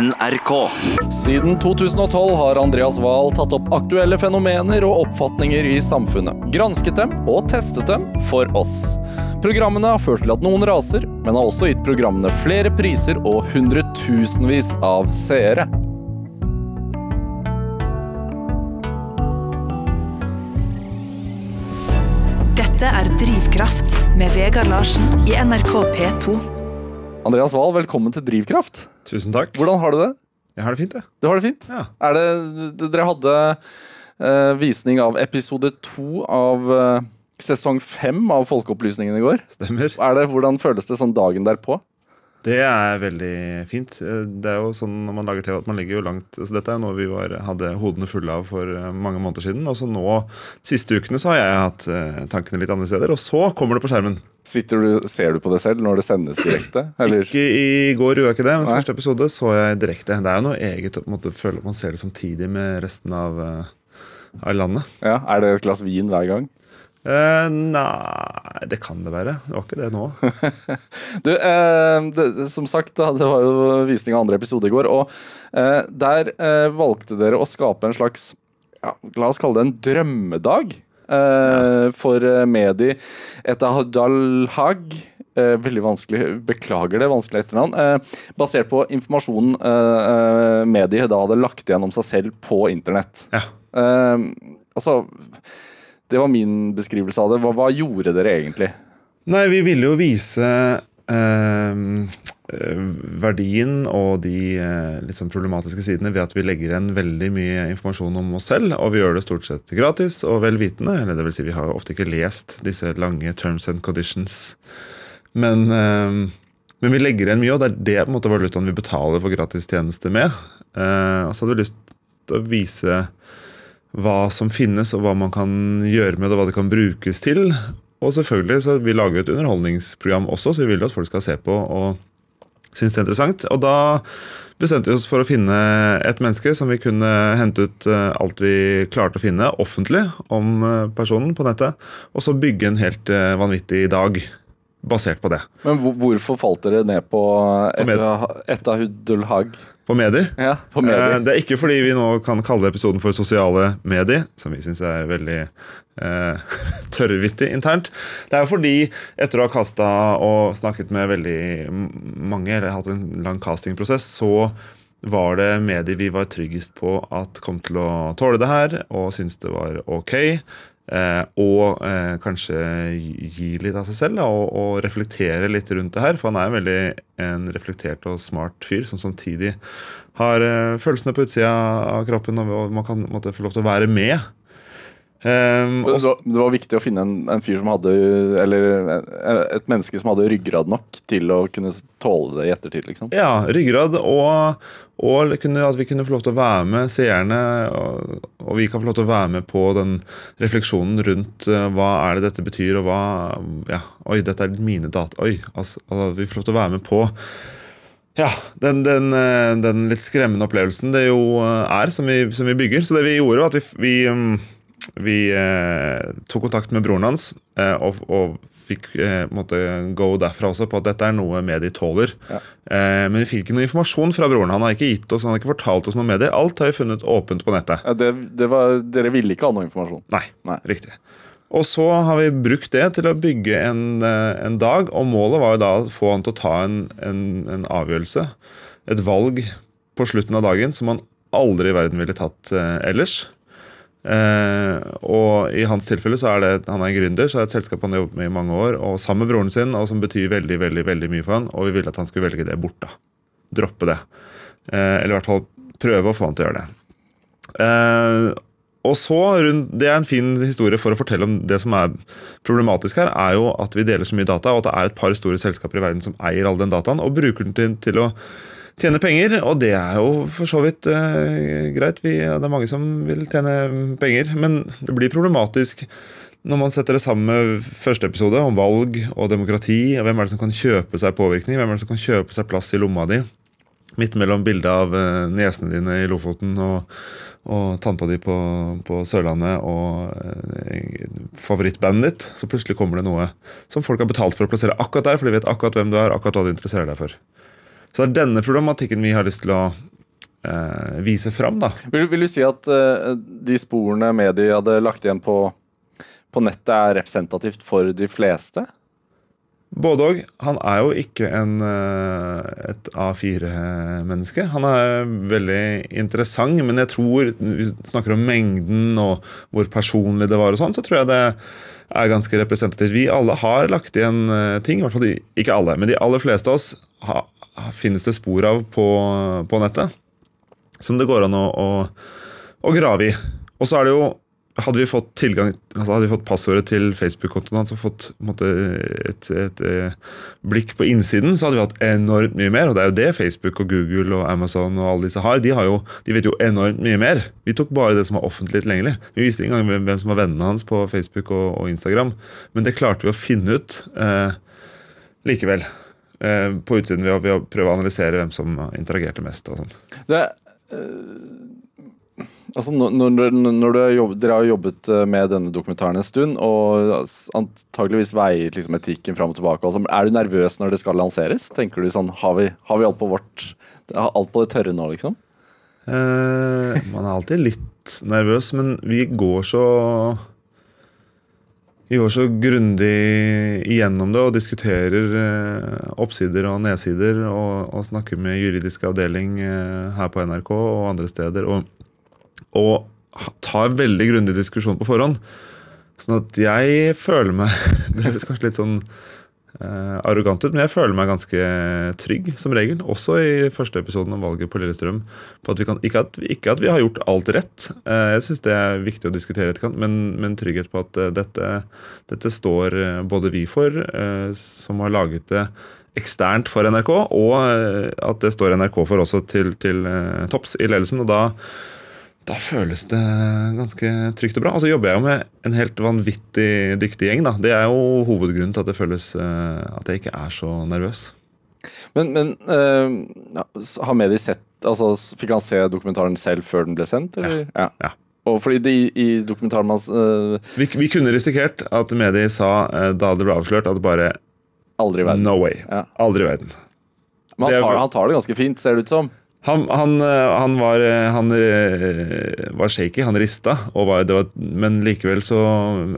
NRK. Siden 2012 har Andreas Wahl tatt opp aktuelle fenomener og oppfatninger i samfunnet, gransket dem og testet dem for oss. Programmene har ført til at noen raser, men har også gitt programmene flere priser og hundretusenvis av seere. Dette er Drivkraft med Vegard Larsen i NRK P2. Andreas Wahl, velkommen til Drivkraft. Tusen takk. Hvordan har du det? Jeg har det fint, jeg. Du har det fint? Ja. Er det, dere hadde uh, visning av episode to av uh, sesong fem av Folkeopplysningen i går. Stemmer. Er det, hvordan føles det sånn dagen derpå? Det er veldig fint. Det er jo sånn når man lager TV at man ligger jo langt så Dette er noe vi var, hadde hodene fulle av for eh, mange måneder siden. Og så nå, siste ukene, så har jeg hatt eh, tankene litt andre steder. Og så kommer det på skjermen. Sitter du, Ser du på det selv når det sendes direkte? Eller? Ikke i går gjorde jeg ikke det, men Nei. første episode så jeg direkte. Det er jo noe eget å føle at man ser det samtidig med resten av, eh, av landet. Ja, Er det et glass vin hver gang? Eh, nei, det kan det være. Det var ikke det nå. Du, eh, det, som sagt, da, det var jo visning av andre episode i går, og eh, der eh, valgte dere å skape en slags ja, La oss kalle det en drømmedag ja. for eh, Medi Etahadalhag. Eh, veldig vanskelig, beklager det, vanskelig etternavn. Eh, basert på informasjonen eh, eh, Medi da hadde lagt igjen om seg selv på internett. Ja. Eh, altså, det var min beskrivelse av det. Hva, hva gjorde dere egentlig? Nei, vi ville jo vise eh, eh, verdien og de eh, litt sånn problematiske sidene ved at vi legger igjen veldig mye informasjon om oss selv, og vi gjør det stort sett gratis og velvitende. Eller det vil si, vi har jo ofte ikke lest disse lange terms and conditions. Men, eh, men vi legger igjen mye, og det er det på en måte valutaen vi betaler for gratis tjeneste med. Eh, og så hadde vi lyst til å vise hva som finnes, og hva man kan gjøre med det, og hva det kan brukes til. Og selvfølgelig så vi lager jo et underholdningsprogram også, så vi vil at folk skal se på og synes det er interessant. Og da bestemte vi oss for å finne et menneske som vi kunne hente ut eh, alt vi klarte å finne offentlig om eh, personen på nettet, og så bygge en helt eh, vanvittig dag basert på det. Men hvorfor falt dere ned på Med- Etahudulhag? På medier. Ja, på Eh, medier. Det er ikke fordi vi nå kan kalle episoden for sosiale medier, som vi syns er veldig eh, tørrvittig internt. Det er jo fordi, etter å ha kasta og snakket med veldig mange, eller hatt en lang castingprosess, så var det medier vi var tryggest på at kom til å tåle det her, og syntes det var ok. Eh, og eh, kanskje gi litt av seg selv da, og, og reflektere litt rundt det her. For han er en veldig en reflektert og smart fyr som samtidig har eh, følelsene på utsida av kroppen, og, man kan måtte, få lov til å være med. Også, Det var, det var viktig å finne en, en fyr som hadde Eller eh, et menneske som hadde ryggrad nok til å kunne tåle det i ettertid, liksom. ja, ryggrad, og, og at vi kunne få lov til å være med seerne, og vi kan få lov til å være med på den refleksjonen rundt eh, hva er det dette betyr, og hva ja, Oi, dette er mine data. Oi, altså, altså, vi får lov til å være med på ja, den, den, eh, den litt skremmende opplevelsen det jo eh, er, som vi, som vi bygger. Så det vi gjorde, var at vi, vi, mm, vi eh, tok kontakt med broren hans eh, og, og fikk eh, måtte go derfra også på at dette er noe medie tåler. Ja. Eh, men vi fikk ikke noe informasjon fra broren. Han har ikke gitt oss, han har ikke fortalt oss noe medie. Alt har vi funnet åpent på nettet. Ja, det, det var, dere ville ikke ha noe informasjon. Nei, Nei. riktig. Og så har vi brukt det til å bygge en, eh, en dag, og målet var jo da å få han til å ta en, en, en avgjørelse, et valg, på slutten av dagen som han aldri i verden ville tatt eh, ellers. Eh, og i hans tilfelle så er det han er gründer, så er det et selskap han har jobbet med i mange år, og sammen med broren sin, og som betyr veldig veldig, veldig mye for han, og vi ville at han skulle velge det bort. da. Droppe det. Eh, eller i hvert fall prøve å få han til å gjøre det. Eh, og så, Det er en fin historie for å fortelle om det som er problematisk her, er jo at vi deler så mye data, og at det er et par store selskaper i verden som eier all den dataen og bruker den til, til å tjene penger. Og det er jo for så vidt eh, greit. Vi, det er mange som vil tjene penger. Men det blir problematisk når man setter det sammen med første episode om valg og demokrati. og Hvem er det som kan kjøpe seg påvirkning? Hvem er det som kan kjøpe seg plass i lomma di? Midt mellom bildet av eh, nesene dine i Lofoten og, og tanta di på, på Sørlandet og eh, favorittbandet ditt. Så plutselig kommer det noe som folk har betalt for å plassere akkurat der, for de vet akkurat hvem du er, akkurat hva du interesserer deg for. Så det er denne problematikken vi har lyst til å eh, vise fram. da. Vil, vil du si at eh, de sporene mediet hadde lagt igjen på, på nettet, er representativt for de fleste? Både og. Han er jo ikke en, eh, et A4-menneske. Han er veldig interessant, men jeg tror vi snakker om mengden og hvor personlig det var, og sånn, så tror jeg det er ganske representativt. Vi alle har lagt igjen eh, ting, i hvert fall de, ikke alle, men de aller fleste av oss ha, finnes det spor av på, på nettet. Som det går an å, å, å grave i. Og så er det jo hadde vi fått tilgang, altså hadde vi fått passordet til Facebook-kontoen hans og fått måte, et, et, et, blikk på innsiden, så hadde vi hatt enormt mye mer. Og det er jo det Facebook og Google og Amazon og alle disse har. De, har jo, de vet jo enormt mye mer. Vi tok bare det som var offentlig tilgjengelig. Vi visste ikke engang hvem som var vennene hans på Facebook og, og Instagram. Men det klarte vi å finne ut eh, likevel. Eh, på utsiden ved å, ved å, prøve å analysere hvem som interagerte mest. og sånn. Det... øh... Altså, når, når jobbet, Dere har jobbet eh, med denne dokumentaren en stund, og antageligvis veier liksom etikken fram og tilbake. Altså, er du nervøs når det skal lanseres? Tenker du sånn, Har vi, har vi alt på vårt, alt på det tørre nå, liksom? Eh, man er alltid litt nervøs, men vi går så vi går så grundig igjennom det og diskuterer eh, oppsider og nedsider og, og snakker med juridisk avdeling eh, her på NRK og andre steder. og og tar veldig grundig diskusjon på forhånd. Sånn at jeg føler meg Det høres kanskje litt sånn uh, arrogant ut, men jeg føler meg ganske trygg, som regel. Også i første episoden om valget på Lillestrøm. På at kan, ikke, at, ikke, at, vi har gjort alt rett, uh, jeg syns det er viktig å diskutere etterkant, men, men trygghet på at uh, dette, dette, står både vi for, som har laget det eksternt for NRK, og at det står NRK for også til, til topps i ledelsen. og da da føles det ganske trygt og bra. Og så jobber jeg jo med en helt vanvittig dyktig gjeng. da. Det er jo hovedgrunnen til at det føles uh, at jeg ikke er så nervøs. Men, men uh, har Medi sett altså Fikk han se dokumentaren selv før den ble sendt? Eller? Ja. ja. Og fordi det, i, dokumentaren hans uh, vi, vi, kunne risikert at Medi sa da det ble avslørt, at bare Aldri i verden. No way. Ja. Aldri i verden. Men han tar, han tar det ganske fint, ser det ut som. Han, han, eh, han, var, eh, han, eh, var, shaky, han rista, var, var, men likevel, så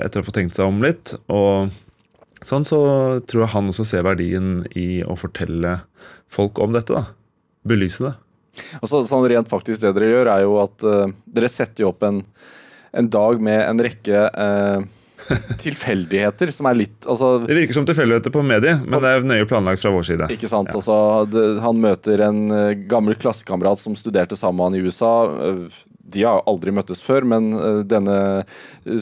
etter å få tenkt seg om litt, og sånn, så tror jeg han også ser verdien i å fortelle folk om dette. da. Belyse det. Altså, sånn Rent faktisk det dere gjør, er jo at uh, dere setter jo opp en, en dag med en rekke uh, tilfeldigheter som er litt altså, Det virker som tilfeldigheter på mediet, men det er nøye planlagt fra vår side. Ikke sant, ja. altså, det, Han møter en uh, gammel klassekamerat som studerte sammen med han i USA. De har aldri møttes før, men uh, denne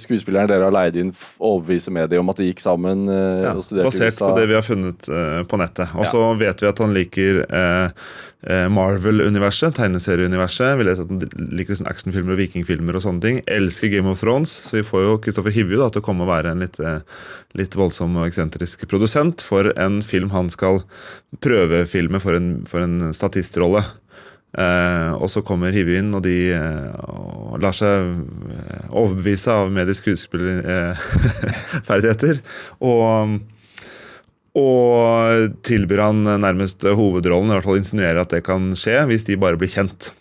skuespilleren dere har leid inn, overbeviser mediet om at de gikk sammen ja, og studerte i USA. Basert på det vi har funnet på nettet. Og så ja. vet vi at han liker Eh, Marvel-universet, tegneserieuniverset. Vi leser at han liker sånn actionfilmer og vikingfilmer og sånne ting. Elsker Game of Thrones, så vi får jo Kristoffer Hivju til å komme og være en litt, eh, litt voldsom og eksentrisk produsent for en film han skal prøvefilme for en, for en statistrolle. Eh, og så kommer Hivju inn, og de eh, lar seg eh, overbevise av medisk skuespillerferdigheter. og og tilbyr han nærmest hovedrollen, i hvert fall insinuerer at det kan skje, hvis de bare blir kjent.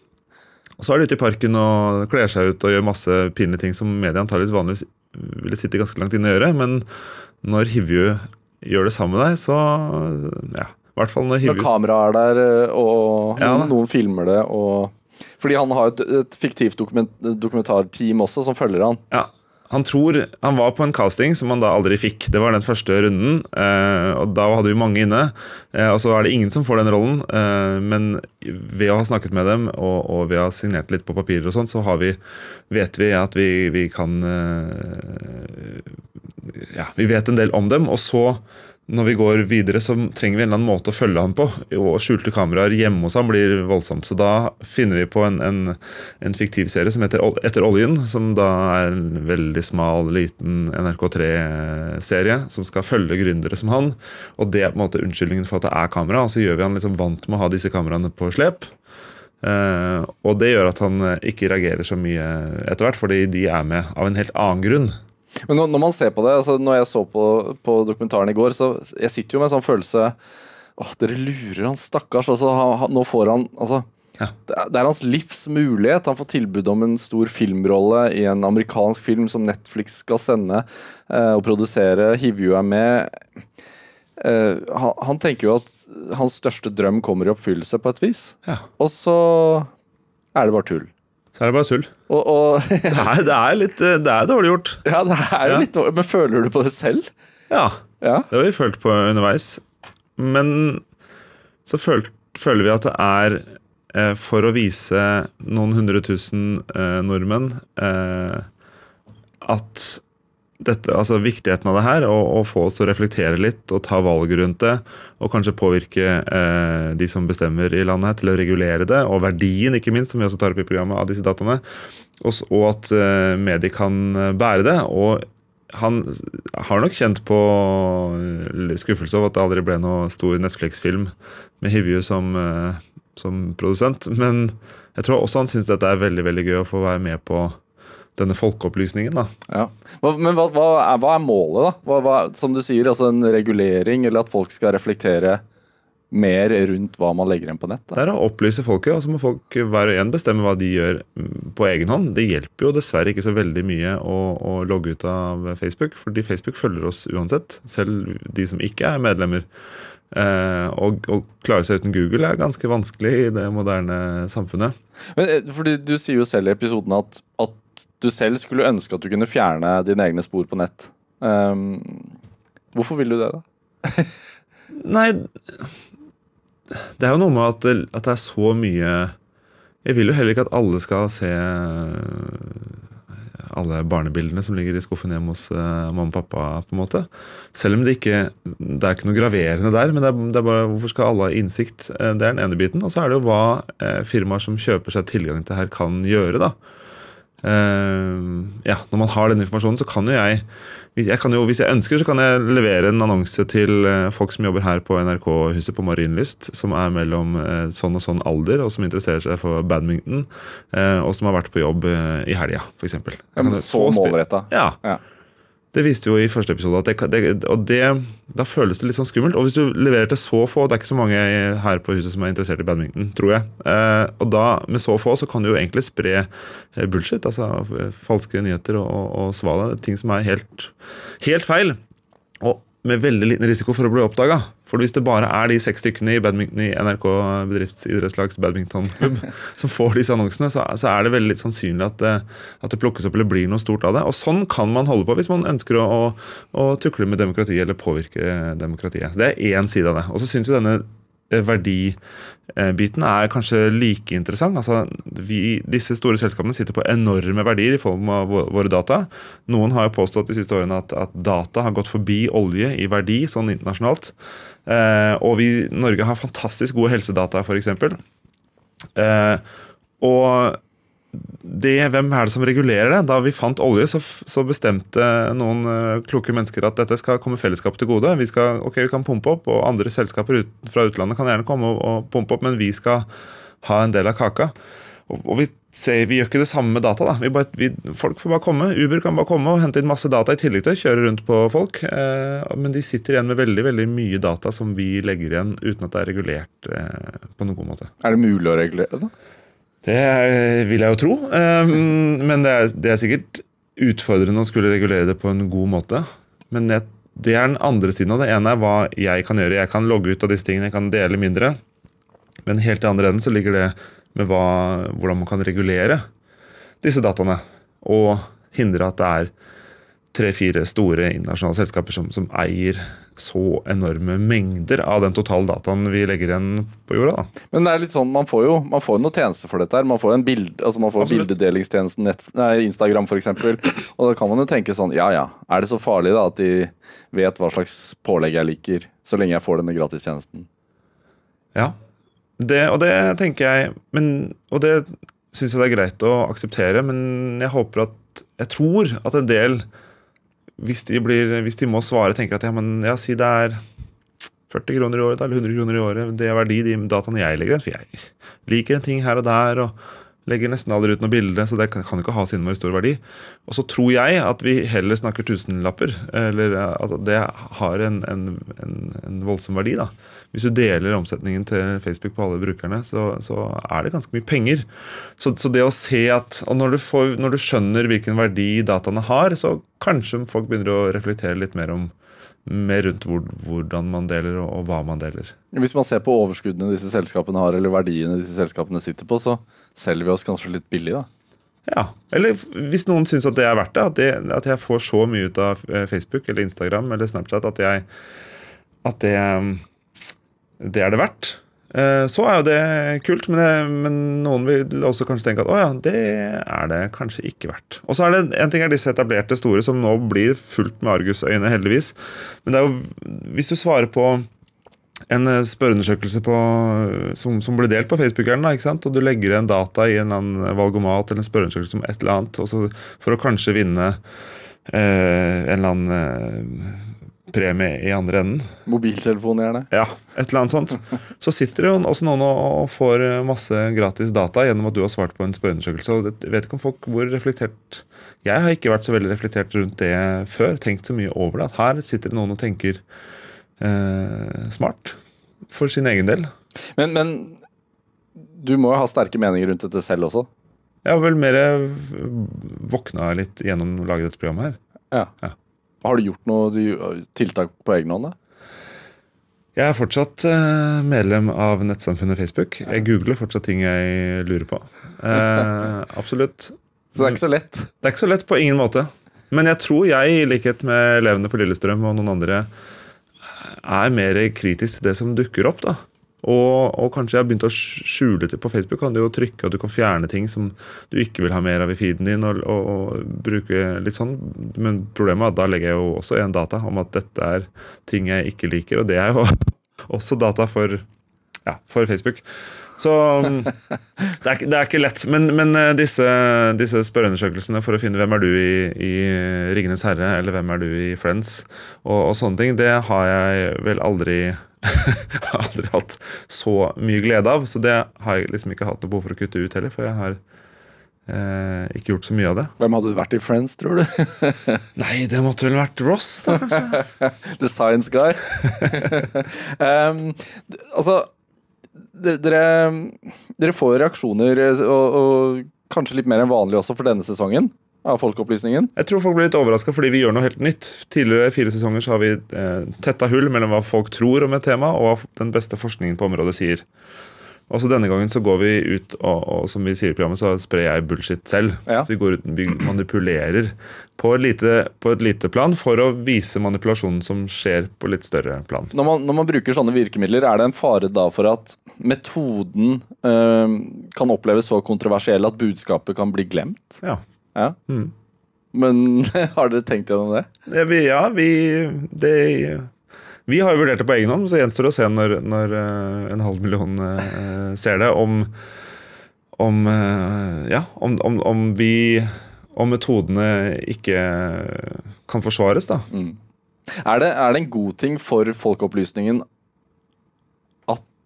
Og Så er de ute i parken og kler seg ut og gjør masse pinlige ting som media antakeligvis vanligvis ville sitte ganske langt inne og gjøre. Men når Hivju gjør det sammen med deg, så ja. Hvert fall når Når kameraet er der og ja, noen, noen, filmer det og Fordi han har et, et fiktivt dokument, dokumentarteam også som følger han. Ja, han tror Han var på en casting som han da aldri fikk. Det var den første runden, eh, og da hadde vi mange inne. Eh, og så er det ingen som får den rollen, eh, men ved å ha snakket med dem og, og ved å ha signert litt på papirer og sånn, så har vi, vet vi at vi, vi kan Ja, vi vet en del om dem. Og så når vi går videre, så trenger vi en eller annen måte å følge han på. Og skjulte kameraer hjemme hos han blir voldsomt. Så da finner vi på en, en, en fiktiv serie som heter Etter oljen. Som da er en veldig smal, liten NRK3-serie som skal følge gründere som han. Og det er på en måte unnskyldningen for at det er kamera. Og så gjør vi han liksom vant med å ha disse kameraene på slep. Uh, og det gjør at han ikke reagerer så mye etter hvert, fordi de er med av en helt annen grunn. Men når, når man ser på det, altså når jeg så på, på, dokumentaren i går, så jeg sitter jo med en sånn følelse Åh, dere lurer han stakkars. Altså, han, han, nå får han altså, Ja. det, er, det er hans livs mulighet. Han får tilbud om en stor filmrolle i en amerikansk film som Netflix skal sende eh, og produsere. Hivju er med. Eh, han, han tenker jo at hans største drøm kommer i oppfyllelse på et vis. Ja. Og så er det bare tull. Så er det bare tull. Og, og Det er, det er litt Det er dårlig gjort. ja, det er jo litt dårlig. Men føler du på det selv? Ja. Ja. Det har vi følt på underveis. Men så føl, føler vi at det er eh, for å vise noen hundre tusen eh, nordmenn eh, at dette, altså viktigheten av det her, og, og få oss til å reflektere litt og ta valg rundt det, og kanskje påvirke eh, de som bestemmer i landet her til å regulere det, og verdien, ikke minst, som vi også tar opp i programmet, av disse dataene, og, og at eh, medier kan eh, bære det. og han har nok kjent på eh, skuffelse over at det aldri ble noe stor Netflix-film med Hivju som, eh, som produsent. Men jeg tror også han syns dette er veldig veldig gøy å få være med på denne folkeopplysningen. da. Ja. Men hva, hva, er, hva er målet, da? Hva, hva, som du sier, altså en regulering, eller at folk skal reflektere mer rundt hva man legger igjen på nett? Da? Det er å opplyse folket, og så må folk hver og en bestemme hva de gjør mm, på egen hånd. Det hjelper jo dessverre ikke så veldig mye å, å logge ut av Facebook, fordi Facebook følger oss uansett, selv de som ikke er medlemmer. Eh, og å klare seg uten Google er ganske vanskelig i det moderne samfunnet. Men, eh, fordi Du sier jo selv i episoden at, at du selv skulle ønske at du kunne fjerne dine egne spor på nett. Um, hvorfor vil du det, da? Nei, det er jo noe med at det, at det er så mye Jeg vil jo heller ikke at alle skal se øh, alle barnebildene som ligger i skuffen hjemme hos uh, mamma og pappa. på en måte. Selv om det ikke det er ikke noe graverende der. Men det er, det er bare hvorfor skal alle ha innsikt? Eh, Det er den ene biten. Og så er det jo hva uh, firmaer som kjøper seg tilgang til her, kan gjøre. da. Eh, ja, Når man har den informasjonen, så kan jo jeg jeg, kan jo, hvis jeg ønsker, så kan jeg levere en annonse til eh, folk som jobber her på NRK-huset på Marienlyst, som er mellom eh, sånn og sånn alder, og som interesserer seg for badminton, og som har vært på jobb i helga, f.eks. Ja, men så målretta. Ja. Ja. Det viste jo i første episode. Det, det, og det, da føles det litt sånn skummelt. Og hvis du leverer til så få Det er ikke så mange her på huset som er interessert i badminton, tror jeg. Eh, og da, med så få, så kan du jo egentlig spre eh, bullshit. Altså falske nyheter og, og, og svale. Ting som er helt, helt feil. Og med veldig liten risiko for å bli oppdaga. For hvis det bare er de seks stykkene i badminton i NRK bedriftsidrettslags badmintonklubb som får disse annonsene, så, så er det veldig litt sannsynlig at det, at det plukkes opp eller blir noe stort av det. Og sånn kan man holde på hvis man ønsker å, å, å tukle med demokratiet eller påvirke demokratiet. Så Det er én side av det. Og så syns vi denne eh, verdibiten er kanskje like interessant. Altså, vi, disse store selskapene sitter på enorme verdier i form av våre data. Noen har jo påstått de siste årene at, at data har gått forbi olje i verdi sånn internasjonalt. Eh, og vi Norge har fantastisk gode helsedata, f.eks. Eh, og det, hvem er det som regulerer det? Da vi fant olje, så, så bestemte noen uh, kloke mennesker at dette skal komme fellesskapet til gode. Vi skal, ok, vi kan pumpe opp, og andre selskaper ut, fra utlandet kan gjerne komme og, og pumpe opp, men vi skal ha en del av kaka. Og, og vi, ser, vi gjør ikke det samme med data. da. Vi bare, vi, folk får bare komme. Uber kan bare komme og hente inn masse data i tillegg til å kjøre rundt på folk. Uh, men de sitter igjen med veldig veldig mye data som vi legger igjen uten at det er regulert uh, på noen god måte. Er det mulig å regulere det? Det vil jeg jo tro. Eh, men det er, det er sikkert utfordrende å skulle regulere det på en god måte. Men det, det er den andre siden av det. ene er hva jeg kan gjøre. Jeg kan logge ut av disse tingene, jeg kan dele mindre. Men helt i andre enden så ligger det med hva, hvordan man kan regulere disse dataene. Og hindre at det er tre-fire store internasjonale selskaper som, som eier så enorme mengder av den totale dataen vi legger igjen på jorda. da. Men det er litt sånn, man får jo man får noe tjeneste for dette her. Man får en bild, altså man får Absolutt. bildedelingstjenesten nett, nei, Instagram f.eks. Og da kan man jo tenke sånn Ja ja, er det så farlig da at de vet hva slags pålegg jeg liker, så lenge jeg får denne gratistjenesten? Ja, det, og det tenker jeg men, Og det syns jeg det er greit å akseptere, men jeg håper at Jeg tror at en del, hvis de, blir, hvis de må svare, tenker at ja, men ja, si det er 40 kroner i året eller 100 kroner i året, det er verdi de dataene jeg legger igjen. For jeg liker en ting her og der, og Legger nesten aldri ut noe bilde, så det kan kan ikke ha så innmari stor verdi. Og så tror jeg at vi heller snakker tusenlapper. Eller eh, at det har en, en, en, en voldsom verdi. da. Hvis du deler omsetningen til Facebook på alle brukerne, så, så er det ganske mye penger. Så, så det å se at Og når du, får, når du skjønner hvilken verdi dataene har, så kanskje folk begynner å reflektere litt mer om mer rundt hvor, hvordan man deler og, og hva man deler. Hvis man ser på overskuddene disse selskapene har, eller verdiene disse selskapene sitter på, så selger vi oss kanskje litt billig, da. Ja, Eller hvis noen syns at det er verdt det, at, det, at jeg får så mye ut av eh, Facebook eller Instagram eller Snapchat at jeg at det, um, det er det verdt. Eh, Så er jo det kult, men, det, men noen vil også kanskje tenke at å ja, det er det kanskje ikke verdt. Og så er det en ting er disse etablerte store som nå blir fullt med argusøyne, heldigvis. Men det er jo, hvis du svarer på en eh, spørreundersøkelse som, som blir delt på Facebookeren, da, ikke sant? og du legger igjen data i en valgomat eller en spørreundersøkelse om et eller annet, for å kanskje vinne eh, en eller annen eh, premie i andre enden, Mobiltelefon, gjerne. ja, et eller annet sånt, så sitter det jo også noen og, får masse gratis data gjennom at du har svart på en spørreundersøkelse. og Jeg vet ikke om folk hvor reflektert Jeg har ikke vært så veldig reflektert rundt det før. Tenkt så mye over det. At her sitter det noen og tenker eh, smart for sin egen del. Men, men du må jo ha sterke meninger rundt dette selv også. Jeg har vel mer våkna litt gjennom å lage dette programmet her. Ja. Ja. Har du gjort noe tiltak på egen hånd? Jeg er fortsatt eh, medlem av nettsamfunnet Facebook. Jeg googler fortsatt ting jeg lurer på. Eh, absolutt. Så det er ikke så lett. Det er ikke så lett på ingen måte. Men jeg tror jeg, i likhet med elevene på Lillestrøm og noen andre, er mer kritisk til det som dukker opp. da. Og, og kanskje jeg har begynt å skjule det på Facebook. Kan du jo trykke og du kan fjerne ting som du ikke vil ha mer av i feeden din. Og, og, og bruke litt sånn. Men problemet er at da legger jeg jo også igjen data om at dette er ting jeg ikke liker. Og det er jo også data for, ja, for Facebook. Så mm, det er, det er ikke lett. Men, men eh, disse, disse spørreundersøkelsene for å finne hvem er du i, i Ringenes herre, eller hvem er du i Friends, og sånne ting, det har jeg vel aldri aldri hatt så mye glede av. Så det har jeg liksom ikke hatt noe behov for å kutte ut heller, for jeg har eh, ikke gjort så mye av det. Hvem hadde du vært i Friends, tror du? Nei, det måtte vel vært Ross, da kanskje? The science guy. um, altså dere, dere får reaksjoner, eh, og, og kanskje litt mer enn vanlig også for denne sesongen av Folkeopplysningen. Jeg tror folk blir litt overraska fordi vi gjør noe helt nytt. Tidligere fire sesonger så har vi eh, tetta hull mellom hva folk tror om et tema, og hva den beste forskningen på området sier. Også denne gangen så går vi ut, og, og som vi sier i programmet, så sprer jeg bullshit selv. Ja. Så vi går ut, vi manipulerer på et, lite, på et lite plan for å vise manipulasjonen som skjer på litt større plan. Når man, når man bruker sånne virkemidler, er det en fare da for at metoden øh, kan oppleves så kontroversiell at budskapet kan bli glemt? Ja. Ja. Mm. Men har dere tenkt gjennom det? Ja, vi, ja, vi det, Vi har jo vurdert det på egen hånd, så gjenstår det å se når, når eh, en halv million eh, ser det, om om, eh, ja, om, om, om vi Om metodene ikke kan forsvares, da. Er det, er det en god ting for folkeopplysningen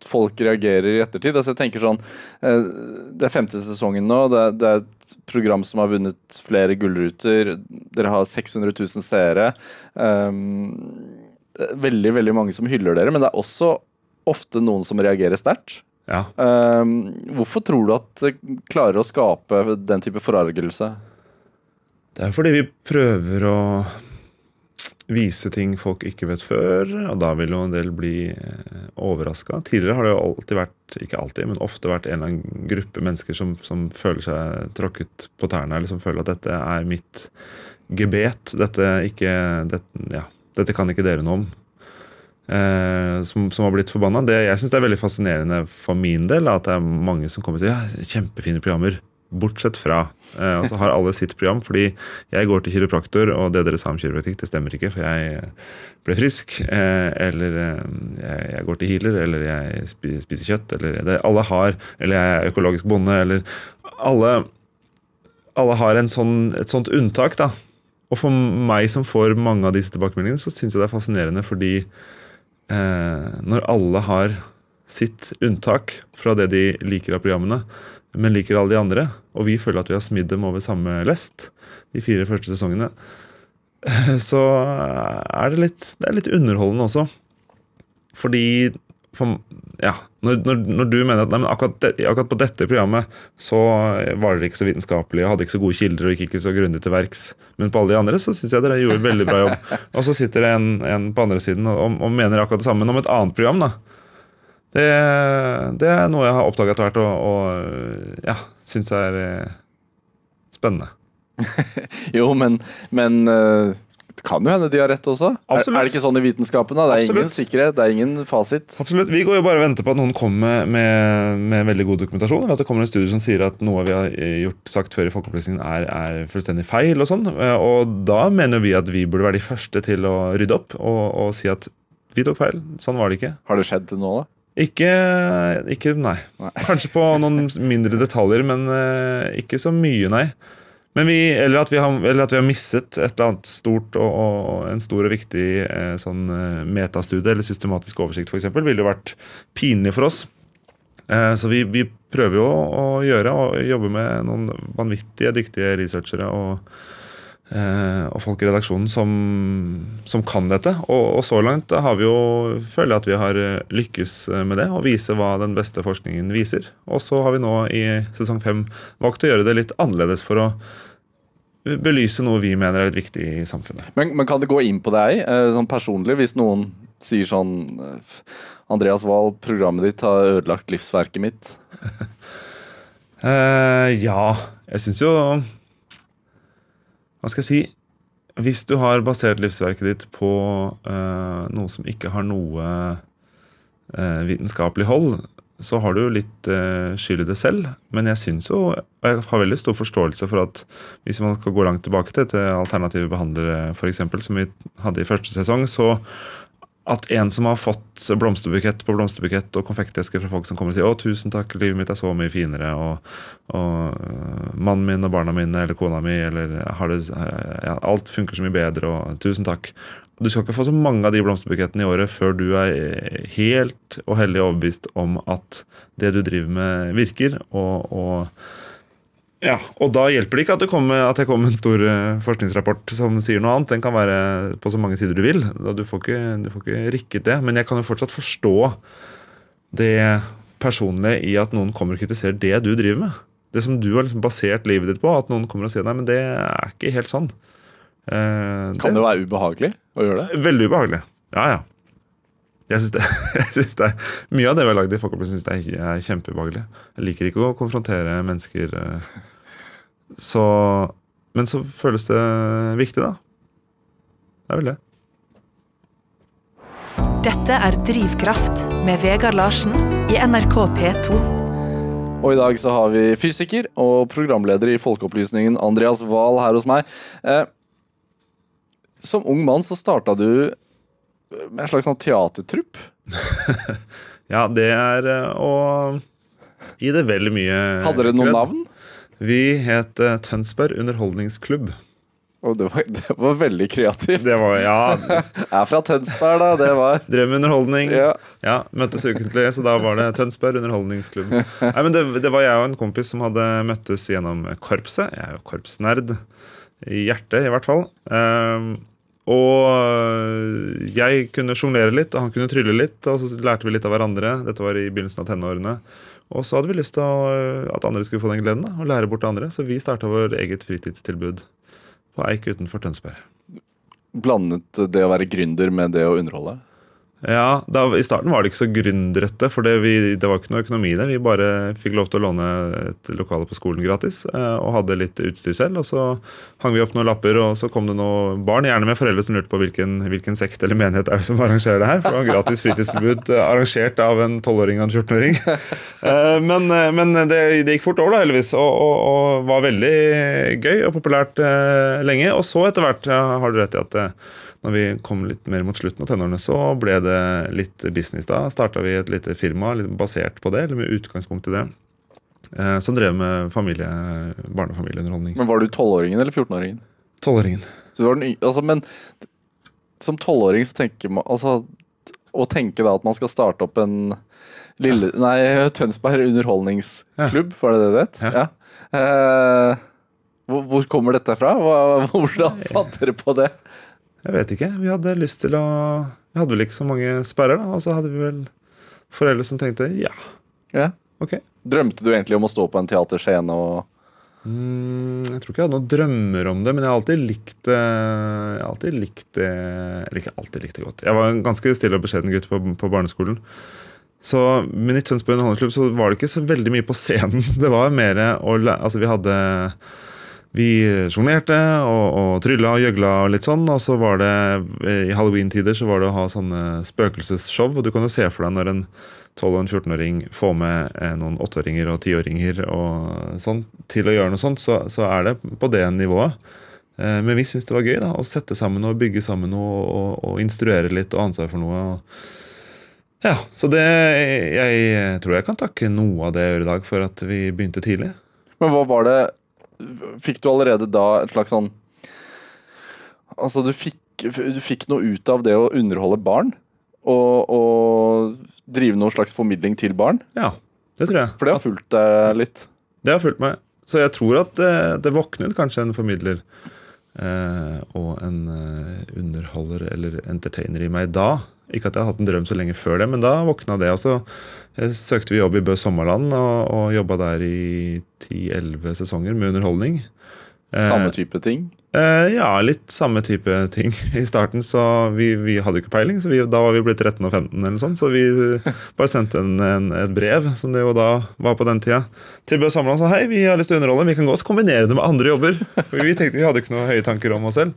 folk reagerer i ettertid? Altså jeg tenker sånn, eh, Det er femte sesongen nå. Det, det er et program som har vunnet flere gullruter. Dere har 600 000 seere. Um, veldig veldig mange som hyller dere, men det er også ofte noen som reagerer sterkt. Ja. Um, hvorfor tror du at det klarer å skape den type forargelse? Det er fordi vi prøver å vise ting folk ikke vet før, og da vil jo en del bli overraska. Tidligere har det jo alltid vært, ikke alltid, men ofte vært en eller annen gruppe mennesker som, som føler seg tråkket på tærne, eller som føler at dette er mitt gebet. Dette, ikke, det, ja, dette kan ikke dere noe om. Eh, som, som har blitt forbanna. Jeg syns det er veldig fascinerende for min del at det er mange som kommer og sier ja, kjempefine programmer. Bortsett fra. Eh, og så har alle sitt program, fordi jeg går til kiropraktor, og det dere sa om kiropraktikk, det stemmer ikke, for jeg ble frisk. Eh, eller eh, jeg, går til healer, eller jeg spiser kjøtt, eller Alle har Eller jeg er økologisk bonde, eller Alle, alle har sånn, et sånt unntak, da. Og for meg som får mange av disse tilbakemeldingene, så syns jeg det er fascinerende fordi når alle har sitt unntak fra det de liker av programmene, men liker alle de andre. Og vi føler at vi har smidd dem over samme lest de fire første sesongene. Så er det litt, det er litt underholdende også. Fordi for, ja, når, når, når, du mener at nei, akkurat, de, akkurat, på dette programmet så var dere ikke så vitenskapelige og hadde ikke så gode kilder og gikk ikke så grundig til verks, men på alle de andre så syns jeg dere gjorde veldig bra jobb. Og så sitter det en, en på andre siden og, og, mener akkurat det samme, men om et annet program. da. Det, det er noe jeg har oppdaga etter hvert og, og ja, syns er eh, spennende. jo, men, men det kan jo hende de har rett også. Er, er, det ikke sånn i vitenskapen? da? Det er Absolutt. ingen sikkerhet, det er ingen fasit. Absolutt. Vi går jo bare og venter på at noen kommer med, med, veldig god dokumentasjon. Eller at det kommer en studie som sier at noe vi har gjort, sagt før i Folkeopplysningen er, er, fullstendig feil. Og sånn. Eh, og da mener vi at vi burde være de første til å rydde opp og, og si at vi tok feil. Sånn var det ikke. Har det skjedd til nå, da? Ikke, ikke nei. nei. Kanskje på noen mindre detaljer, men uh, ikke så mye, nei. Vi, eller, at har, eller, at vi har, misset et eller annet stort og, og en stor og viktig uh, sånn eh, metastudie eller systematisk oversikt f.eks. ville jo vært pinlig for oss. Så vi, vi, prøver jo å, å, gjøre og jobbe med noen vanvittige dyktige researchere og, eh, og folk i redaksjonen som, som kan dette. Og, og, så langt har vi jo føler jeg at vi har eh, lykkes med det, å vise hva den beste forskningen viser. Og så har vi nå i sesong fem valgt å gjøre det litt annerledes for å belyse noe vi mener er litt viktig i samfunnet. Men, men kan det gå inn på deg eh, sånn personlig, hvis noen sier sånn eh, Andreas Wahl, programmet ditt har ødelagt livsverket mitt? uh, ja, jeg syns jo Hva skal jeg si? Hvis du har basert livsverket ditt på uh, noe som ikke har noe uh, vitenskapelig hold, så har du jo litt uh, skyld i det selv. Men jeg syns jo og jeg har veldig stor forståelse for at hvis man skal gå langt tilbake til, til alternative behandlere, f.eks., som vi hadde i første sesong, så at en som har fått blomsterbukett på blomsterbukett og konfektesker fra folk som kommer og sier 'Å, tusen takk, livet mitt er så mye finere', og, og 'mannen min og barna mine eller kona mi eller det, ja, 'alt funker så mye bedre', og 'tusen takk'. Du skal ikke få så mange av de blomsterbukettene i året før du er helt og hellig overbevist om at det du driver med, virker. Og, og, ja, og da hjelper det ikke at, det kommer, at jeg kommer med en stor eh, forskningsrapport som sier noe annet. Den kan være på så mange sider du vil. Du får ikke, du får ikke rikket det. Men jeg kan jo fortsatt forstå det personlige i at noen kommer og kritiserer det du driver med. Det som du har liksom basert livet ditt på. At noen kommer og sier nei, men det er ikke helt sånn. Eh, kan det, det være ubehagelig å gjøre det? Veldig ubehagelig. Ja, ja. Jeg syns det, jeg det, er Mye av det vi har lagd i Folkeopplysningen, syns jeg er kjempeubehagelig. Jeg liker ikke å konfrontere mennesker. Eh, så Men så føles det viktig, da. Det er vel det. Dette er Drivkraft med Vegard Larsen i NRK P2. Og i dag så har vi fysiker og programleder i Folkeopplysningen Andreas Wahl her hos meg. Eh, som ung mann så starta du med en slags sånn teatertrupp? ja, det er eh, å gi det veldig mye Hadde dere noen navn? Vi het uh, Tønsberg Underholdningsklubb. Og det var, det var, veldig kreativt. Det var, ja. Er fra Tønsberg, da. Det var Drev med underholdning. Ja. ja møttes ukentlig, så da var det Tønsberg Underholdningsklubb. Nei, men det, det, var jeg og en kompis som hadde møttes gjennom korpset. Jeg er jo korpsnerd. I hjertet, i hvert fall. Um, og jeg kunne sjonglere litt, og han kunne trylle litt. Og så lærte vi litt av hverandre. Dette var i begynnelsen av tenårene. Og så hadde vi lyst til at andre skulle få den gleden, da, og lære bort til andre. Så vi starta vår eget fritidstilbud på Eik utenfor Tønsberg. Blandet det å være gründer med det å underholde? Ja, da, I starten var det ikke så gründerrette, for det, vi, det, var ikke noe økonomi i det. Vi bare fikk lov til å låne et lokale på skolen gratis eh, og hadde litt utstyr selv. og Så hang vi opp noen lapper, og så kom det noen barn, gjerne med foreldre som lurte på hvilken, hvilken sekt eller menighet er det som arrangerer det her. For det var gratis fritidstilbud eh, arrangert av en 12-åring og en 14-åring. Eh, men, eh, men det, det, gikk fort over, da, heldigvis, og, og, og, var veldig gøy og populært eh, lenge. Og så etter hvert ja, har du rett i at når vi kom litt mer mot slutten av tenårene, så ble det litt business. Da starta vi et lite firma basert på det, eller med utgangspunkt i det. Eh, som drev med familie, barnefamilieunderholdning. Men Var du tolvåringen eller 14-åringen? Tolvåringen. Altså, men som tolvåring så tenker man altså, å tenke da at man skal starte opp en lille Nei, Tønsberg underholdningsklubb, var det det det het? Ja. Ja. Eh, hvor, hvor kommer dette fra? Hvordan fant dere på det? Jeg vet ikke. Vi hadde lyst til å Vi hadde vel ikke så mange sperrer, da. Og så hadde vi vel foreldre som tenkte ja, Ja. ok. Drømte du egentlig om å stå på en teaterscene og Mm, jeg tror ikke jeg hadde noen drømmer om det, men jeg har alltid likt det Jeg har alltid likt det Eller ikke alltid likt det godt. Jeg var en ganske stille og beskjeden gutt på, på barneskolen. Så men i Tønsberg underholdningsklubb så var det ikke så veldig mye på scenen. Det var mer å læ- Altså, vi hadde Vi sjonglerte og, og trylla og gjøgla og litt sånn. Og så var det I halloween-tider så var det å ha sånne spøkelsesshow. Og du kan jo se for deg når en 12- og en 14-åring får med eh, noen 8-åringer og 10-åringer og sånn til å gjøre noe sånt, så, så er det på det nivået. Eh, Men vi syntes det var gøy da, å sette sammen og bygge sammen noe og, og instruere litt og ansvar for noe. Ja, Så det Jeg tror jeg kan takke noe av det jeg gjør i dag, for at vi begynte tidlig. Men hva var det Fikk du allerede da et slags sånn Altså, du fikk, du fikk noe ut av det å underholde barn? Og, og drive noen slags formidling til barn? Ja, det tror jeg. For det har fulgt deg litt. Det har fulgt meg. Så jeg tror at det, det våknet kanskje en formidler eh, og en eh, underholder eller entertainer i meg da. Ikke at jeg har hatt en drøm så lenge før det, men da våkna det. Og så eh, søkte vi jobb i Bø Sommerland og, og jobba der i 10-11 sesonger med underholdning. Eh, Samme type ting. Eh, ja, litt samme type ting i starten. Så vi, vi hadde jo ikke peiling, så vi, da var vi blitt 13 og 15 eller noe sånt. Så vi bare sendte en, en, et brev, som det jo da var på den tida, til Bø Samland og sa hei, vi har lyst til å underholde, vi kan godt kombinere det med andre jobber. For vi tenkte vi hadde ikke noen høye tanker om oss selv.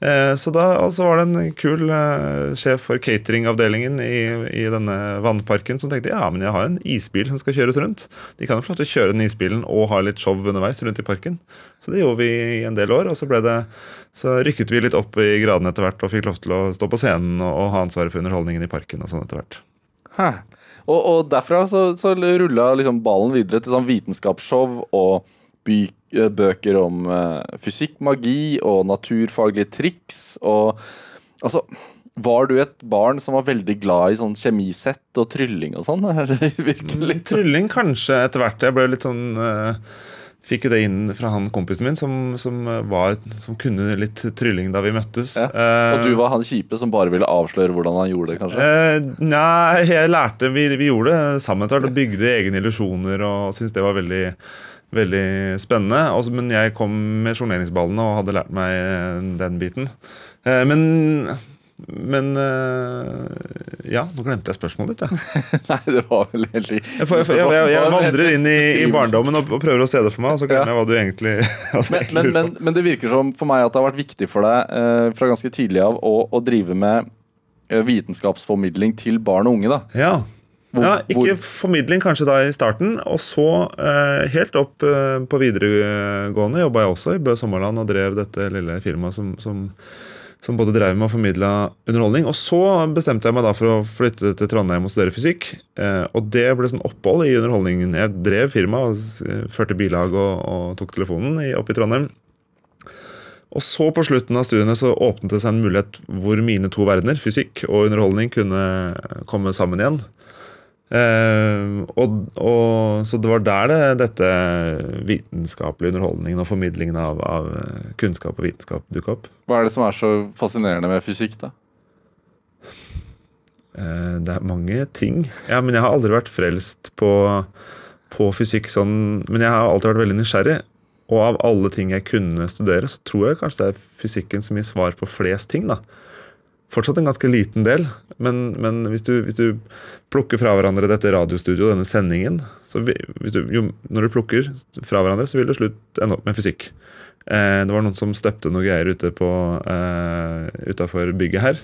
Eh, så da altså var det en kul eh, sjef for cateringavdelingen i, i denne vannparken som tenkte ja, men jeg har en isbil som skal kjøres rundt. De kan jo få kjøre den isbilen og ha litt show underveis rundt i parken. Så det gjorde vi i en del år. Og så, det, så rykket vi litt opp i gradene etter hvert og fikk lov til å stå på scenen og, og ha ansvaret for underholdningen i parken og sånn etter hvert. Og, og derfra så, så rulla liksom ballen videre til sånn vitenskapsshow og bøker om eh, fysikk, magi og naturfaglige triks og Altså, var du et barn som var veldig glad i sånn kjemisett og trylling og sånn? Virkelig Trylling kanskje etter hvert. Jeg ble litt sånn uh, Fikk jo det inn fra han kompisen min som, som, var, som kunne litt trylling da vi møttes. Ja. Uh, Og du var han kjipe som bare ville avsløre hvordan han gjorde det, kanskje? Uh, nei, jeg lærte Vi, vi gjorde det sammen etter hvert og bygde egne illusjoner og syntes det var veldig, veldig spennende. Også, men jeg kom med sjoneringsballene og hadde lært meg eh, den biten. Eh, men men eh, Ja, nå glemte jeg spørsmålet ditt. Jeg, Nei, det var vel helt jeg, jeg, jeg, jeg, vandrer inn i, i barndommen og, og prøver å se det for meg, og så glemmer Ja. jeg hva du egentlig, hva Men, men, men, men det virker som for meg at det har vært viktig for deg eh, fra ganske tidlig av å, å drive med vitenskapsformidling til barn og unge. da. Ja. Hvor- ja, ikke hvor- formidling kanskje da i starten, og så eh, helt opp eh, på videregående jobba jeg også i Bø Sommerland og drev dette lille firmaet som, som, som både drev med å formidle underholdning. Og så bestemte jeg meg da for å flytte til Trondheim og studere fysikk. Eh, og det ble sånn opphold i underholdningen. Jeg drev firma, og førte bilag og, og tok telefonen i, opp i Trondheim. Og så på slutten av studiene så åpnet det seg en mulighet hvor mine to verdener, fysikk og underholdning, kunne komme sammen igjen. Eh, og, og, så det var der det, dette vitenskapelige underholdningen og formidlingen av, av eh, kunnskap og vitenskap dukka opp. Hva er det som er så fascinerende med fysikk? da? Uh, det er mange ting. Ja, men jeg har aldri vært frelst på, på fysikk sånn Men jeg har alltid vært veldig nysgjerrig. Og av alle ting jeg kunne studere, så tror jeg kanskje det er fysikken som gir svar på flest ting. da. Fortsatt en ganske liten del, men, men hvis, du, hvis du plukker fra hverandre dette radiostudioet, denne sendingen vi, du, jo, Når du plukker fra hverandre, så vil det slutt ende opp med fysikk. Eh, det var noen som støpte noe greier ute på eh, utafor bygget her.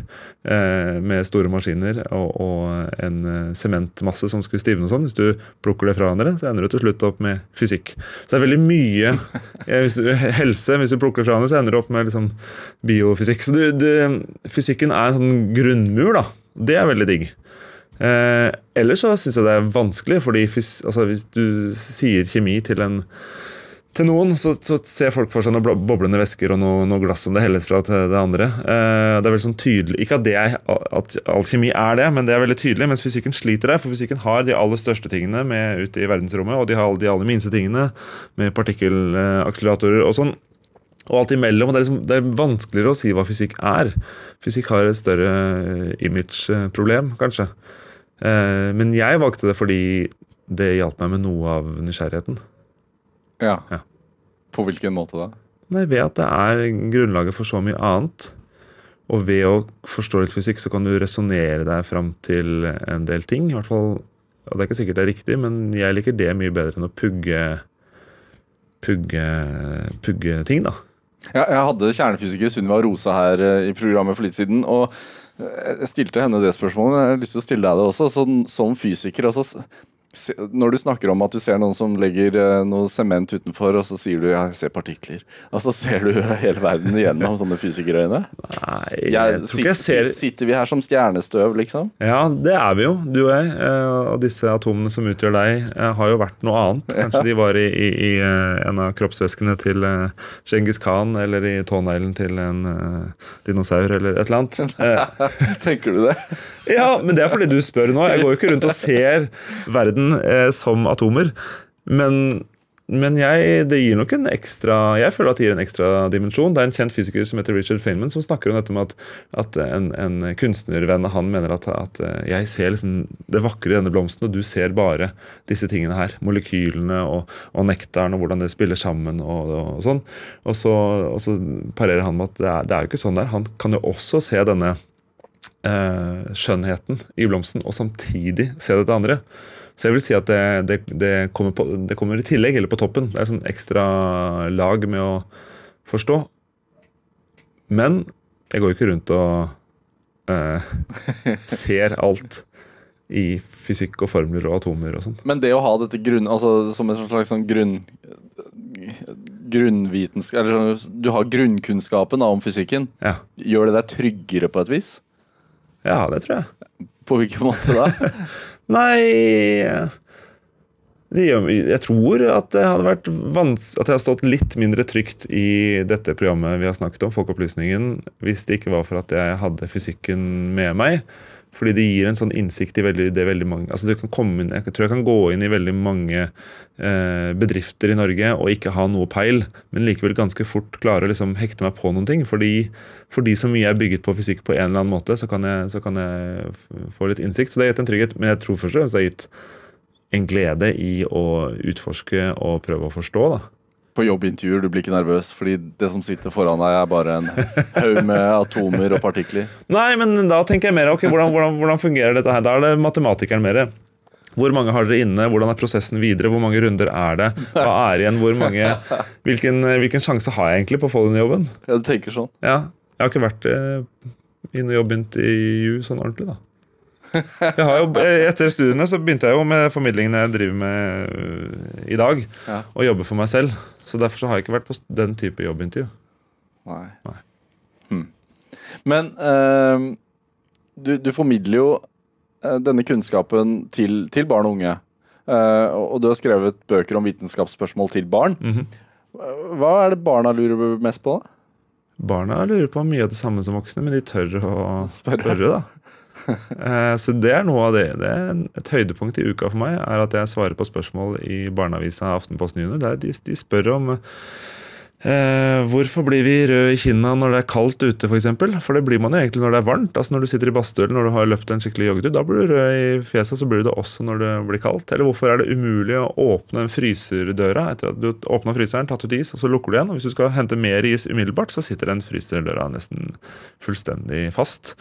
Eh, med store maskiner og, og en eh, sementmasse som skulle stivne og sånn. Hvis du plukker det fra hverandre, så ender du til slutt opp med fysikk. Så det er veldig mye eh, hvis du, Helse, hvis du plukker det fra hverandre, så ender du opp med liksom biofysikk. Så du, du, fysikken er en sånn grunnmur, da. Det er veldig digg. Eh, ellers så syns jeg det er vanskelig, fordi altså, hvis du sier kjemi til en til noen så, så ser folk for seg noen boblende væsker og noe, noe glass som det helles fra til det andre. Eh, det er veldig sånn tydelig Ikke at, er, at all er det, men det er veldig tydelig. Mens fysikken sliter der, for fysikken har de aller største tingene med ute i verdensrommet, og de har de aller minste tingene med partikkelakseleratorer og sånn. Og alt imellom. og det er, liksom, det er vanskeligere å si hva fysikk er. Fysikk har et større image-problem, kanskje. Eh, men jeg valgte det fordi det hjalp meg med noe av nysgjerrigheten. Ja. Ja. På hvilken måte da? Nei, ved at det er grunnlaget for så mye annet. Og ved å forstå litt fysikk, så kan du resonnere deg fram til en del ting. I hvert fall, og Det er ikke sikkert det er riktig, men jeg liker det mye bedre enn å pugge Pugge, pugge ting, da. Ja, jeg hadde kjernefysiker Sunniva Rose her eh, i programmet for litt siden. og eh, jeg stilte henne det spørsmålet, men jeg har lyst til å stille deg det også. Sånn, som fysiker, altså, når du snakker om at du ser noen som legger eh, noe sement utenfor, og så sier du ja, jeg ser partikler. Altså Ser du hele verden igjennom sånne fysikerøyne? Nei, jeg, Jeg, tror ikke jeg ser sitter, vi her som stjernestøv, liksom? Ja, det er vi jo, du og jeg. eh, Og disse atomene som utgjør deg, eh, har jo vært noe annet. Kanskje de var i, i, i en av kroppsvæskene til Genghis Khan, eller i tåneglen til en dinosaur, eller et eller annet. Tenker du det? Ja, men det er fordi du spør nå. Jeg går jo ikke rundt og ser verden eh, som atomer. Men, men jeg, det gir nok en ekstra Jeg føler at det gir en ekstra dimensjon. Det er en kjent fysiker som heter Richard Feynman, som snakker om dette med at, at en, en kunstnervenn av han mener at, at eh, jeg ser liksom det vakre i denne blomsten, og du ser bare disse tingene her. Molekylene og, og nektaren og hvordan det spiller sammen og, og sånn. Og så, og så parerer han med at det er, det er jo ikke sånn der. Han kan jo også se denne eh, skjønnheten i blomsten, og samtidig se dette andre. Så jeg vil si at det, det, det, kommer på, det kommer i tillegg, eller på toppen. Det er sånn ekstra lag med å forstå. Men jeg går jo ikke rundt og eh, ser alt i fysikk og formler og atomer og sånn. Men det å ha dette grunn, altså som en slags sånn grunn grunnvitenskap Eller sånn, du har grunnkunnskapen da, om fysikken. Ja. Gjør det deg tryggere på et vis? ja, det tror jeg. På hvilken måte da? Nei Jeg tror at det hadde vært vans At jeg hadde stått litt mindre trygt i dette programmet vi har snakket om, Folkeopplysningen, hvis det ikke var for at jeg hadde fysikken med meg. Fordi det gir en sånn innsikt i veldig, det veldig mange altså du kan komme inn, Jeg tror jeg kan gå inn i veldig mange eh, bedrifter i Norge og ikke ha noe peil, men likevel ganske fort klare å liksom hekte meg på noen ting. Fordi, fordi så mye er bygget på fysikk på en eller annen måte, så kan jeg, så kan jeg få litt innsikt. Så det har gitt en trygghet, men jeg tror først og fremst det har gitt en glede i å utforske og prøve å forstå. da. På jobbintervjuer, du blir ikke nervøs fordi det som sitter foran deg, er bare en haug med atomer og partikler. Nei, men da tenker jeg mer ok, hvordan, hvordan, hvordan fungerer dette her? Da er det matematikeren mer. Hvor mange har dere inne? Hvordan er prosessen videre? Hvor mange runder er det? Hva er igjen? Hvor mange, hvilken, hvilken sjanse har jeg egentlig på å få den jobben? Ja, du tenker sånn. Ja, Jeg har ikke vært eh, i noe jobbintervju sånn ordentlig, da. Jo, eh, etter studiene så begynte jeg jo med formidlingen jeg driver med øh, i dag. Ja. Og jobber for meg selv. Så derfor så har jeg ikke vært på den type jobbintervju. Nei. Nei. Hmm. Men uh, du, du formidler jo uh, denne kunnskapen til, til barn og unge. Uh, og du har skrevet bøker om vitenskapsspørsmål til barn. Mhm. Hva er det barna lurer mest på? da? Barna lurer på mye av det samme som voksne, men de tør å Spørre. spørre, da. Eh, Så det er noe av det. det Et høydepunkt i uka for meg er at jeg svarer på spørsmål i barneavisa Aftenposten Junior. Der de, de spør om eh, hvorfor blir vi røde i kinna når det er kaldt ute, f.eks. For, eksempel? for det blir man jo egentlig når det er varmt. Altså Når du sitter i badstue når du har løpt en skikkelig joggetur, da blir du rød i fjeset, så blir du det også når det blir kaldt. Eller hvorfor er det umulig å åpne en fryserdøra etter at du åpna fryseren, tatt ut is, og så lukker du igjen? Og hvis du skal hente mer is umiddelbart, så sitter den fryserdøra nesten fullstendig fast.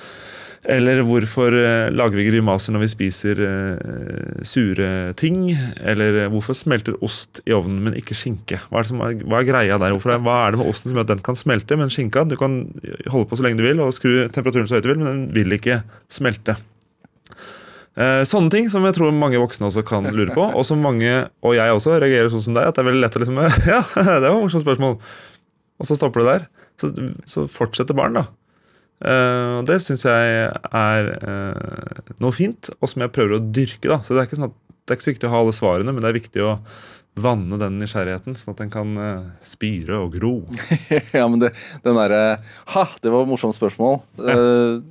Eller hvorfor eh, lager vi grimaser når vi spiser eh, sure ting? Eller eh, hvorfor smelter ost i ovnen, men ikke skinke? Hva er, som er, hva er greia der? Hvorfor er, hva er det med osten som gjør at den kan smelte, men skinka Du kan holde på så lenge du vil og skru temperaturen så høyt du vil, men den vil ikke smelte. Eh, sånne ting som jeg tror mange voksne også kan lure på, og som mange, og jeg også, reagerer sånn som deg, at det er veldig lett å liksom Ja, det var et morsomt spørsmål. Og så stopper det der. Så, så fortsetter barn, da. Eh, og det syns jeg er eh, noe fint, og som jeg prøver å dyrke. da Så Det er ikke sånn at det er ikke så viktig å ha alle svarene, men det er viktig å vanne den nysgjerrigheten, sånn at den kan eh, spire og gro. ja, men det, den derre Ha, det var et morsomt spørsmål. Eh,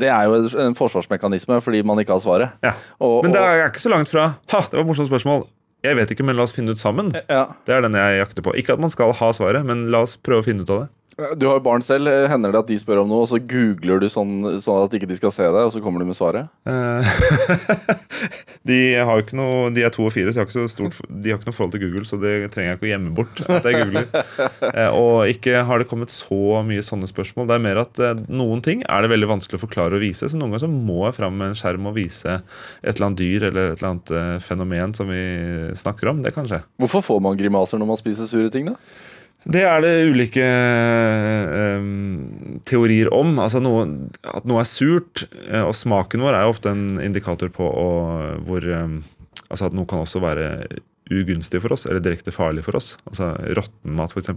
det er jo en forsvarsmekanisme fordi man ikke har svaret. Ja. Og- Men det er ikke så langt fra Ha, det var et morsomt spørsmål. Jeg vet ikke, men la oss finne ut sammen. Ja. Det er den jeg jakter på. Ikke at man skal ha svaret, men la oss prøve å finne ut av det. Du har jo barn selv. Hender det at de spør om noe, og så googler du sånn, sånn at ikke de skal se deg, og så kommer du med svaret? Eh, de, har jo ikke noe, de er to og fire, så de har ikke, så stort, de har ikke noe forhold til Google. Så det trenger jeg ikke å gjemme bort. at jeg googler. Eh, og ikke har det kommet så mye sånne spørsmål. Det er mer at eh, noen ting er det veldig vanskelig å forklare og vise. Så noen ganger så må jeg fram med en skjerm og vise et eller annet dyr eller et eller annet fenomen som vi snakker om. Det kan skje. Hvorfor får man grimaser når man spiser sure ting, da? Det er det ulike um, teorier om. Altså noe, at noe er surt, eh, og smaken vår er jo ofte en indikator på å- hvor um, Altså at noe kan også være ugunstig for oss, eller direkte farlig for oss. Altså Råtten mat, f.eks.,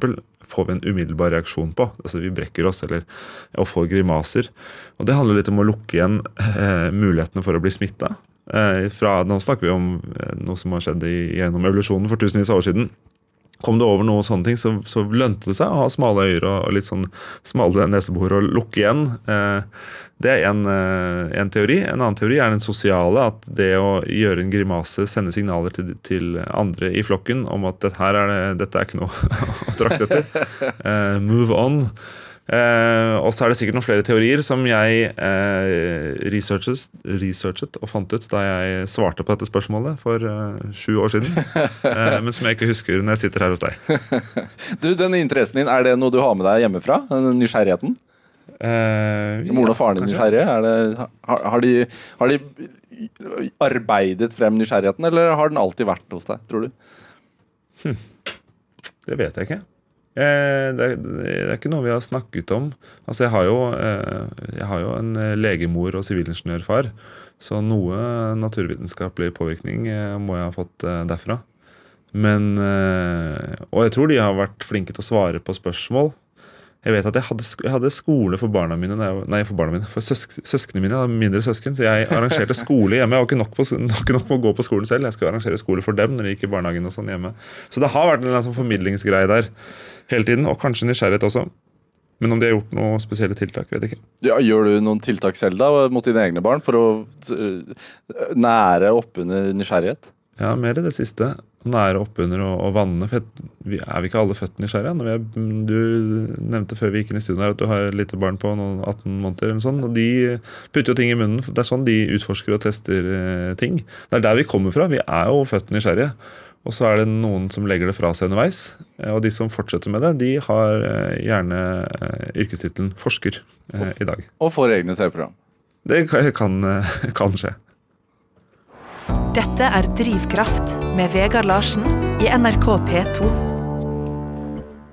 får vi en umiddelbar reaksjon på. Altså Vi brekker oss eller og får grimaser. Og Det handler litt om å lukke igjen eh, mulighetene for å bli smitta. Eh, nå snakker vi om eh, noe som har skjedd i, gjennom evolusjonen for tusenvis av år siden. Kom det over noen sånne ting, så, så lønte det seg å ha smale øyre og, og litt sånn smale nesebor og lukke igjen. Eh, det er en, eh, teori. En annen teori er den sosiale. At det å gjøre en grimase sender signaler til, til andre i flokken om at dette, er det, dette er ikke noe å trakte etter. Eh, move on. Eh, og så er det sikkert noen flere teorier som jeg eh, researchet, researchet og fant ut da jeg svarte på dette spørsmålet for eh, sju år siden. Eh, men som jeg ikke husker når jeg sitter her hos deg. Du, Denne interessen din, er det noe du har med deg hjemmefra? Den Nysgjerrigheten? Eh, Moren og faren din nysgjerrige? Er det, har, har, de, har de arbeidet frem nysgjerrigheten, eller har den alltid vært hos deg, tror du? Det vet jeg ikke. Eh, det, er, det er ikke noe vi har snakket om. Altså, jeg har jo, eh, jeg har jo en eh, legemor og sivilingeniørfar, så noe naturvitenskapelig påvirkning må jeg ha fått derfra. Men Og jeg tror de har vært flinke til å svare på spørsmål. Jeg vet at jeg hadde, jeg hadde skole for barna mine Nei, for barna mine, for søsk, søsknene mine. Jeg mindre søsken, så jeg arrangerte skole hjemme. Jeg var ikke nok, på, nok, nok på å gå på skolen selv. Jeg skulle arrangere skole for dem når de gikk i barnehagen og sånn hjemme. Så det har vært en sånn formidlingsgreie der hele tiden, og kanskje nysgjerrighet også. Men om de har gjort noen spesielle tiltak, vet jeg ikke. Ja, gjør du noen tiltak selv da, mot dine egne barn for å øh, nære oppunder nysgjerrighet? Ja, mer i det siste. Nære oppunder og, og vanne. For vi, er vi ikke alle født nysgjerrige? Er, du nevnte før vi gikk inn i studio her at du har et lite barn på noen 18 måneder. eller sånt, og De putter jo ting i munnen. Det er sånn de utforsker og tester eh, ting. Det er der vi kommer fra. Vi er jo født nysgjerrige. Og så er det noen som legger det fra seg underveis. eh, Og de som fortsetter med det, de har eh, gjerne eh, yrkestittelen forsker eh, i dag. Og får egne TV-program? Det kan, kan, skje. Dette er Drivkraft med Vegard Larsen i NRK P2.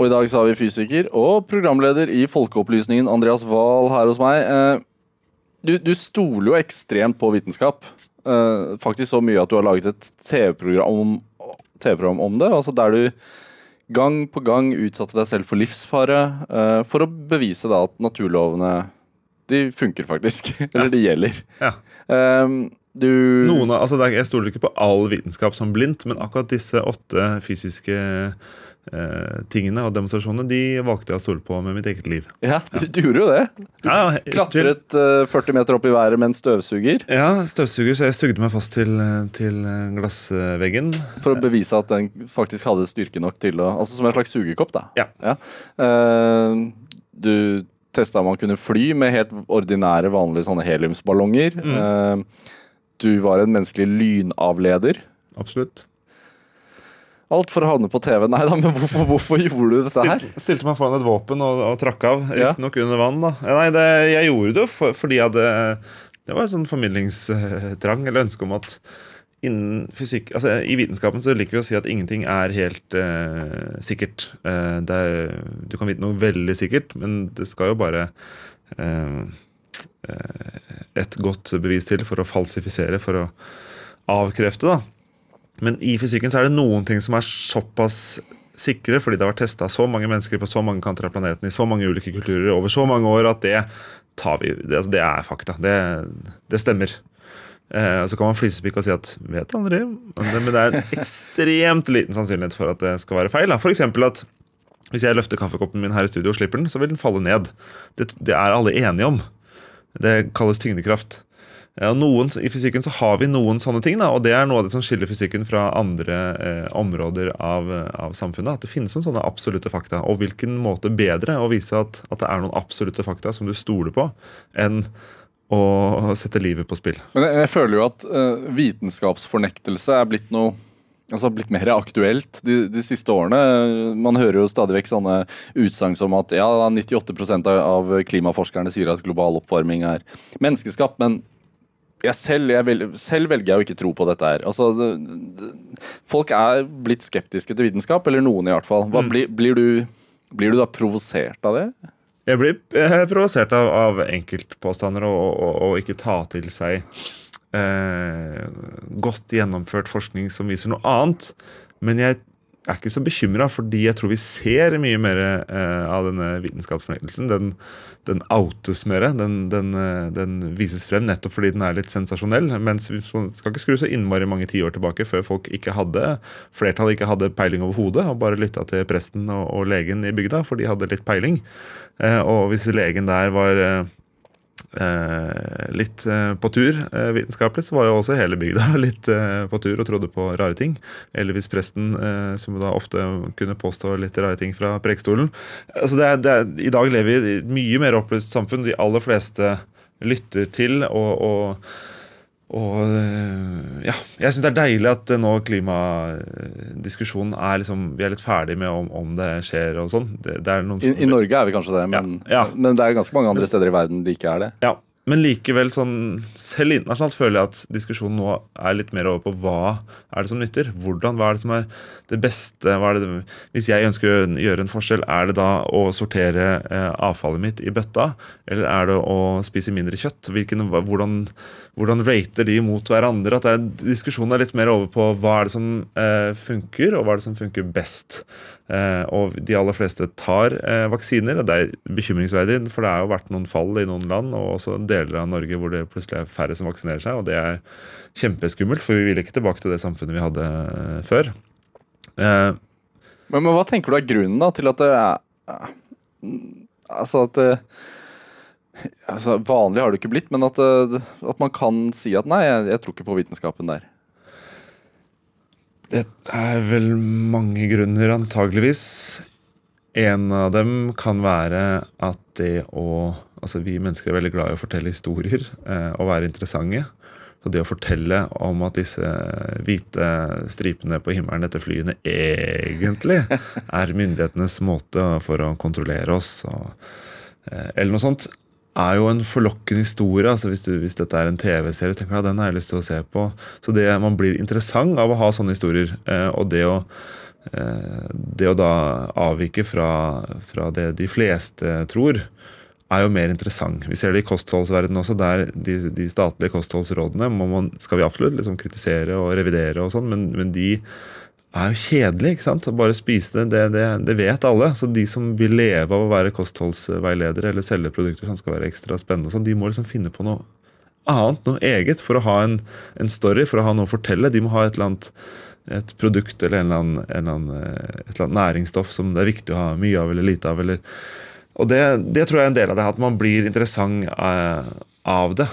Og i dag så har vi fysiker og programleder i Folkeopplysningen, Andreas Wahl, her hos meg. Du, du stoler jo ekstremt på vitenskap. Eh, Faktisk så mye at du har laget et TV-program om, TV om det. Altså der du gang på gang utsatte deg selv for livsfare uh, for å bevise da at naturlovene de funker faktisk. Eller de gjelder. Ja. Um, Du Noen av, altså jeg stoler ikke på all vitenskap som blindt, men akkurat disse åtte fysiske eh, tingene og demonstrasjonene de valgte jeg å stole på med mitt eget liv. Ja, du, du gjorde jo det. Ja, ja, Klatret eh, 40 meter opp i været med en støvsuger Ja, støvsuger, så jeg sugde meg fast til, til glassveggen. for å bevise at den faktisk hadde styrke nok til å Altså som en slags sugekopp, da. Ja. Eh, du testa om man kunne fly med helt ordinære, vanlige sånne heliumsballonger. Mm. Eh, du var en menneskelig lynavleder. Absolutt. Alt for å havne på TV. Nei da, men hvorfor, hvorfor gjorde du dette her? Stilte, stilte meg foran et våpen og, og trakk av, Ja. riktignok under vann. da. Nei, det, Jeg gjorde det for, fordi jeg hadde Det var en sånn formidlingstrang eller ønske om at innen fysikk altså I vitenskapen så liker vi å si at ingenting er helt eh, sikkert. Eh, det er, du kan vite noe veldig sikkert, men det skal jo bare eh, eh, et godt bevis til for å falsifisere, for å avkrefte. da. Men i fysikken så er det noen ting som er såpass sikre, fordi det har vært testa så mange mennesker på så mange kanter av planeten i så mange ulike kulturer over så mange år, at det tar vi Det, altså, det er fakta. Det, det stemmer. Eh, så kan man flisepikke og si at vet aldri, men det, er en ekstremt liten sannsynlighet for at det skal være feil. F.eks. At hvis jeg løfter kaffekoppen min her i studio og slipper den, så vil den falle ned. Det, det er alle enige om. Det kalles tyngdekraft. Ja, noen, I fysikken så har vi noen sånne ting, da, og det er noe av det som skiller fysikken fra andre eh, områder av, av, samfunnet. At det finnes noen sånne absolutte fakta. Og hvilken måte bedre å vise at, at det er noen absolutte fakta som du stoler på, enn å sette livet på spill. Men jeg, jeg føler jo at uh, vitenskapsfornektelse er blitt noe altså blitt mer aktuelt de, de, siste årene. Man hører jo stadig vekk sånne utsagn som at ja, 98% av klimaforskerne sier at global oppvarming er menneskeskapt, men jeg selv, jeg vel, selv, velger jeg å ikke tro på dette her. Altså, folk er blitt skeptiske til vitenskap, eller noen i hvert fall. Hva, mm. blir, blir, du, blir, du, da provosert av det? Jeg blir provosert av, av enkeltpåstander og, og, og, ikke ta til seg eh, godt gjennomført forskning som viser noe annet. Men jeg er ikke så bekymra, fordi jeg tror vi ser mye mer eh, av denne vitenskapsfornektelsen. Den, den outes mer. Den, den, eh, den, vises frem nettopp fordi den er litt sensasjonell. Mens vi skal ikke skru så innmari mange tiår tilbake før folk ikke hadde flertallet ikke hadde peiling overhodet og bare lytta til presten og, og, legen i bygda, for de hadde litt peiling. Eh, og hvis legen der var eh, eh, litt eh, på tur eh, vitenskapelig, så var jo også hele bygda litt eh, på tur og trodde på rare ting. Eller hvis presten, eh, som da ofte kunne påstå litt rare ting fra prekestolen. Altså det er, det er, I dag lever vi i et mye mer opplyst samfunn. De aller fleste lytter til og, og og eh, ja, jeg syns det er deilig at nå klimadiskusjonen er liksom Vi er litt ferdig med om, om det skjer og sånn. I, I, Norge er vi kanskje det, men, ja, ja. men, det er ganske mange andre steder i verden det ikke er det. Ja, men likevel, sånn, selv internasjonalt føler jeg at diskusjonen nå er litt mer over på hva er det som nytter. Hvordan, Hva er det som er det beste? Det, hvis jeg ønsker å gjøre en forskjell, er det da å sortere eh, avfallet mitt i bøtta? Eller er det å spise mindre kjøtt? Hvilken, hvordan, hvordan rater de mot hverandre? At er, Diskusjonen er litt mer over på hva er det som eh, funker, og hva er det som funker best. Eh, og de aller fleste tar eh, vaksiner, og det er bekymringsverdig, for det har jo vært noen fall i noen land, og også deler av Norge hvor det plutselig er færre som vaksinerer seg, og det er kjempeskummelt, for vi vil ikke tilbake til det samfunnet vi hadde eh, før. Men, men, hva tenker du er grunnen da til at det er Altså at altså, Vanlig har det ikke blitt, men at, at man kan si at nei, jeg, jeg tror ikke på vitenskapen der. Det er vel mange grunner, antageligvis. En av dem kan være at det å Altså, vi mennesker er veldig glad i å fortelle historier eh, og være interessante. Så det å fortelle om at disse hvite stripene på himmelen etter flyene egentlig er myndighetenes måte for å kontrollere oss, og, eh, eller noe sånt, er jo en forlokkende historie. altså Hvis, du, hvis dette er en TV-serie, tenker du ja, den har jeg lyst til å se på. Så det, man blir interessant av å ha sånne historier. Eh, og det å, eh, det å da avvike fra, fra, det de fleste tror, er jo mer interessant. Vi ser det i kostholdsverdenen også. der De, de statlige kostholdsrådene man, skal vi absolutt liksom kritisere og revidere, og sånn, men, men de er jo kjedelig. ikke sant? Bare spise det, det, det, det, vet alle. Så de som vil leve av å være kostholdsveiledere eller selge produkter som skal være ekstra spennende, sånn, de må liksom finne på noe annet, noe eget, for å ha en, en, story, for å ha noe å fortelle. De må ha et eller annet et produkt eller eller annen, en eller annen, eh, et eller annet næringsstoff som det er viktig å ha mye av eller lite av. Eller, og det, det, tror jeg er en del av det, at man blir interessant uh, av det.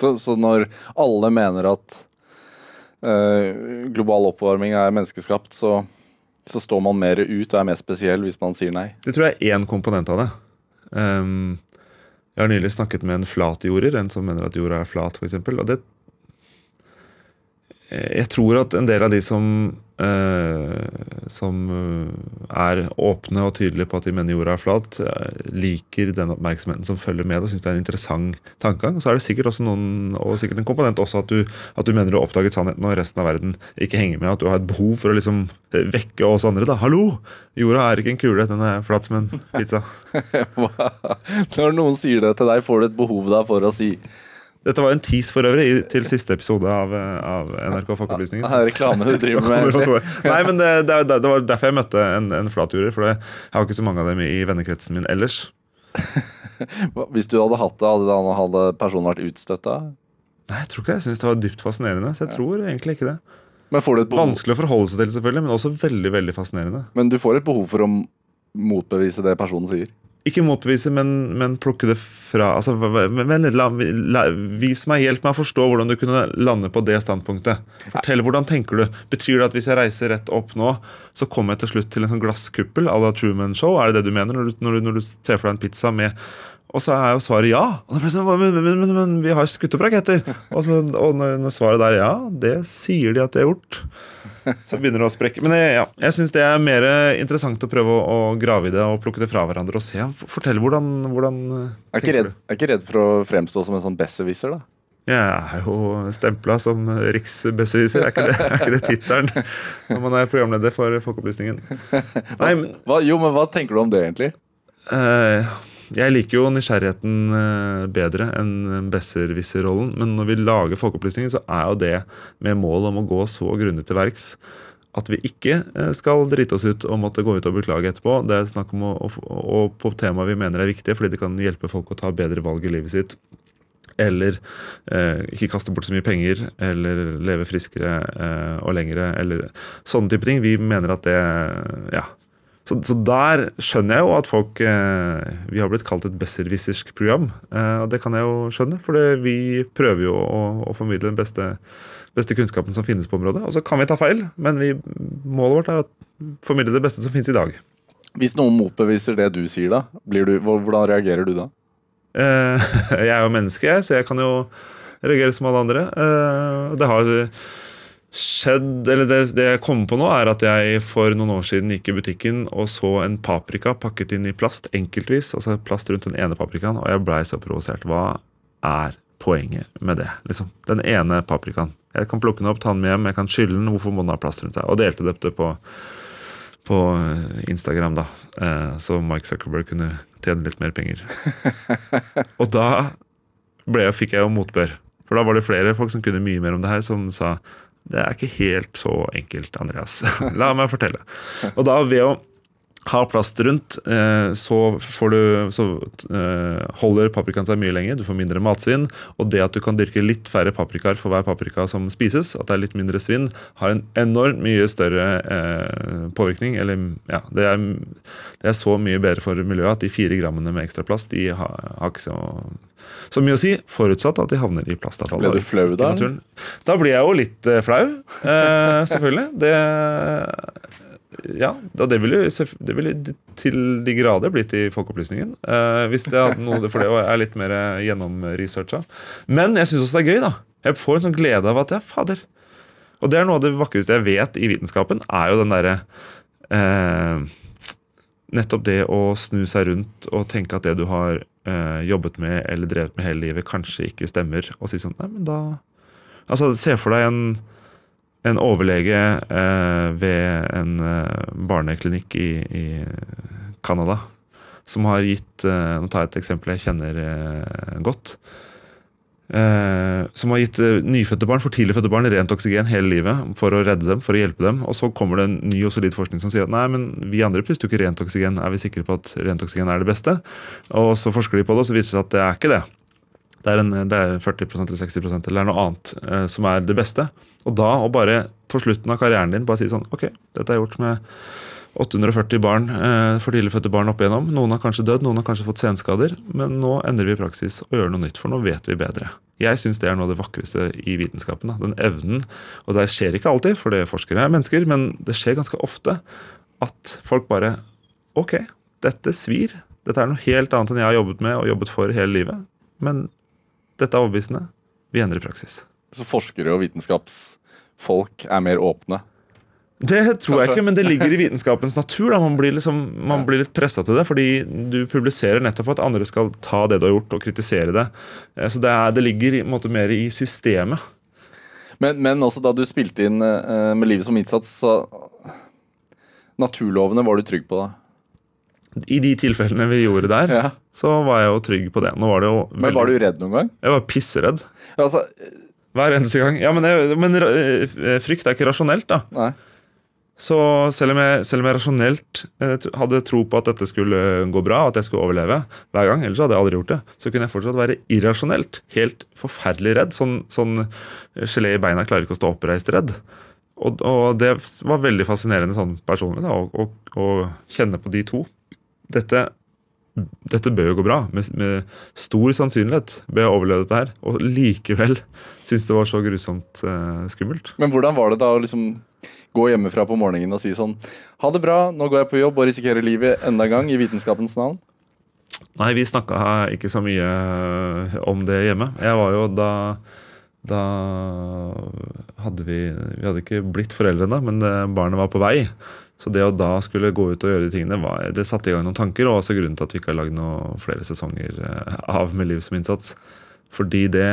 Så, så når alle mener at Eh, global oppvarming er menneskeskapt, så, så, står man mer ut og er mer spesiell hvis man sier nei. Det tror jeg er én komponent av det. Um, jeg har nylig snakket med en flatjorder, en som mener at jorda er flat, f.eks. Og det Jeg tror at en del av de som Eh, som eh, er åpne og tydelige på at de mener jorda er flat, eh, liker den oppmerksomheten som følger med og syns det er en interessant tankegang. Så er det sikkert også noen, og sikkert en komponent også at du, at du mener du har oppdaget sannheten og resten av verden ikke henger med. At du har et behov for å liksom vekke oss andre. da, Hallo! Jorda er ikke en kule, den er flat som en pizza. Når noen sier det til deg, får du et behov da for å si dette var en tease for øvrig til siste episode av, av NRK Folkeopplysningen. Ja, reklame du driver med. Nei, men det, det, det, var derfor jeg møtte en, en flatjurer. For jeg har ikke så mange av dem i vennekretsen min ellers. Hvis du hadde hatt det, hadde, hadde personen vært utstøtta? Nei, jeg tror ikke. Jeg syns det var dypt fascinerende. Så jeg tror egentlig ikke det. Men, får du et behov, Vanskelig å forholde seg til, selvfølgelig, men også veldig veldig fascinerende. men du får et behov for å motbevise det personen sier. Ikke motbevise, men, men plukke det fra altså, men, la, la, Vis meg, hjelp meg å forstå hvordan du kunne lande på det standpunktet. Fortell, hvordan tenker du? Betyr det at hvis jeg reiser rett opp nå, så kommer jeg til slutt til en sånn glasskuppel à la Truman Show? Er det det du mener når du, når du, når du ser for deg en pizza med Og så er jo svaret ja. Sånn, men, men, men, men vi har skutt opp raketter! Og, så, og når, når svaret der er ja, det sier de at de har gjort. Så begynner det å sprekke. Men jeg, ja, jeg syns det er mer interessant å prøve å, å grave i det og plukke det fra hverandre og se. Fortell hvordan, hvordan er ikke redd, er ikke redd for å fremstå som en sånn besserwisser, da. Jeg er jo stempla som riksbesserwisser. Er ikke det, er ikke det tittelen når man er programleder for Folkeopplysningen? Nei, men Hva, jo, men hva tenker du om det, egentlig? eh, jeg liker jo nysgjerrigheten eh, bedre enn besserwisser-rollen. Men når vi lager folkeopplysninger, så er jo det med mål om å gå så grundig til verks at vi ikke eh, skal drite oss ut og måtte gå ut og beklage etterpå. Det er snakk om å, å på temaer vi mener er viktige, fordi det kan hjelpe folk å ta bedre valg i livet sitt. Eller eh, ikke kaste bort så mye penger, eller leve friskere eh, og lengre, eller sånne type ting. Vi mener at det Ja. Så, så der skjønner jeg jo at folk eh, Vi har blitt kalt et besserwissersk program. Eh, og det kan jeg jo skjønne, for vi prøver jo å, å formidle den beste, beste kunnskapen som finnes på området. Og så kan vi ta feil, men vi, målet vårt er å formidle det beste som finnes i dag. Hvis noen motbeviser det du sier, da, blir du, hvordan reagerer du da? Eh, jeg er jo menneske, så jeg kan jo reagere som alle andre. Eh, det har skjedd Eller det, det jeg kommer på nå, er at jeg for noen år siden gikk i butikken og så en paprika pakket inn i plast enkeltvis. Altså plast rundt den ene paprikaen, og jeg blei så provosert. Hva er poenget med det? liksom? Den ene paprikaen. Jeg kan plukke den opp, ta den med hjem, jeg kan skylle den. Hvorfor må den ha plast rundt seg? Og delte det på på eh, Instagram, da. Eh, Så Mike Zuckerberg kunne tjene litt mer penger. Og da jeg- fikk jeg jo motbør. For da var det flere folk som kunne mye mer om det her, som sa det er ikke helt så enkelt, Andreas. La meg fortelle. Og da ved å ha plast rundt, eh, så, får du, så eh, holder paprikaen seg mye lenger. Du får mindre matsvinn. Og det at du kan dyrke litt færre paprikaer for hver paprika som spises, at det er litt mindre svinn, har en enormt mye større eh, påvirkning. Eller ja, det er, det er så mye bedre for miljøet at de fire grammene med ekstra plast de har, har ikke så, så mye å si, forutsatt at de havner i plastavfall. Ble du flau da. Da blir jeg jo litt eh, flau, eh, selvfølgelig. Det ja, og det ville, det ville til de grader blitt i Folkeopplysningen. Eh, hvis det hadde noe, For det er litt mer gjennomresearcha. Men jeg syns også det er gøy. da Jeg får en sånn glede av at ja, fader. Og det er noe av det vakreste jeg vet i vitenskapen, er jo den derre eh, Nettopp det å snu seg rundt og tenke at det du har eh, jobbet med eller drevet med hele livet, kanskje ikke stemmer. Og si sånn Nei, men da Altså, se for deg en en overlege eh, ved en eh, barneklinikk i, i Canada som har gitt eh, Nå tar jeg et eksempel jeg kjenner eh, godt. Eh, som har gitt eh, nyfødte barn, for tidlig fødte barn rent oksygen hele livet for å redde dem, for å hjelpe dem. Og så kommer det en ny og solid forskning som sier at nei, men vi andre puster jo ikke rent oksygen. Er vi sikre på at rent oksygen er det beste? Og så forsker de på det, og så viser det seg at det er ikke det. Det er, en, det er 40% eller 60% eller er noe annet eh, som er det beste. Og da å bare på slutten av karrieren din bare si sånn Ok, dette er gjort med 840 barn, eh, for tidlig fødte barn opp igjennom. Noen har kanskje dødd, noen har kanskje fått senskader. Men nå endrer vi praksis og gjør noe nytt, for nå vet vi bedre. Jeg syns det er noe av det vakreste i vitenskapen. Da. Den evnen, og det skjer ikke alltid, for det forskere er mennesker, men det skjer ganske ofte at folk bare Ok, dette svir. Dette er noe helt annet enn jeg har jobbet med og jobbet for hele livet. Men dette er overbevisende. Vi endrer praksis. Så forskere og vitenskapsfolk er mer åpne. Det tror jeg ikke, men det ligger i vitenskapens natur. Da. Man blir, liksom, man Ja. blir litt pressa til det, fordi du publiserer nettopp for at andre skal ta det du har gjort, og kritisere det. Eh, Så det, er, det ligger i, måte, mer i systemet. Men, men også da du spilte inn uh, med livet som innsats, så Naturlovene var du trygg på da? I de tilfellene vi gjorde der, Ja. så var jeg jo trygg på det. Var det jo Men var du redd noen gang? Jeg var pisseredd Altså, hver eneste gang. Ja, Men, jeg, men eh, frykt er ikke rasjonelt, da. nei. Så selv om jeg, selv om jeg rasjonelt eh, hadde tro på at dette skulle gå bra, at jeg skulle overleve hver gang, ellers hadde jeg aldri gjort det, så kunne jeg fortsatt være irrasjonelt helt forferdelig redd. Sånn, sånn eh, gelé i beina klarer ikke å stå oppreist redd. Og, og det var veldig fascinerende sånn personlig da, å, å, å kjenne på de to. Dette, dette bør jo gå bra. Med, med stor sannsynlighet bør jeg overleve dette her. Og likevel synes det var så grusomt eh, skummelt. Men hvordan var det da å liksom gå hjemmefra på morgenen og si sånn Ha det bra, nå går jeg på jobb og risikerer livet enda en gang i vitenskapens navn? Nei, vi snakka ikke så mye eh, om det hjemme. Jeg var jo da Da hadde vi Vi hadde ikke blitt foreldre ennå, men eh, barnet var på vei. Så det å da skulle gå ut og gjøre de tingene, var, det satte i gang noen tanker. Og også grunnen til at vi ikke har lagd noen flere sesonger eh, av Med liv som innsats. Fordi det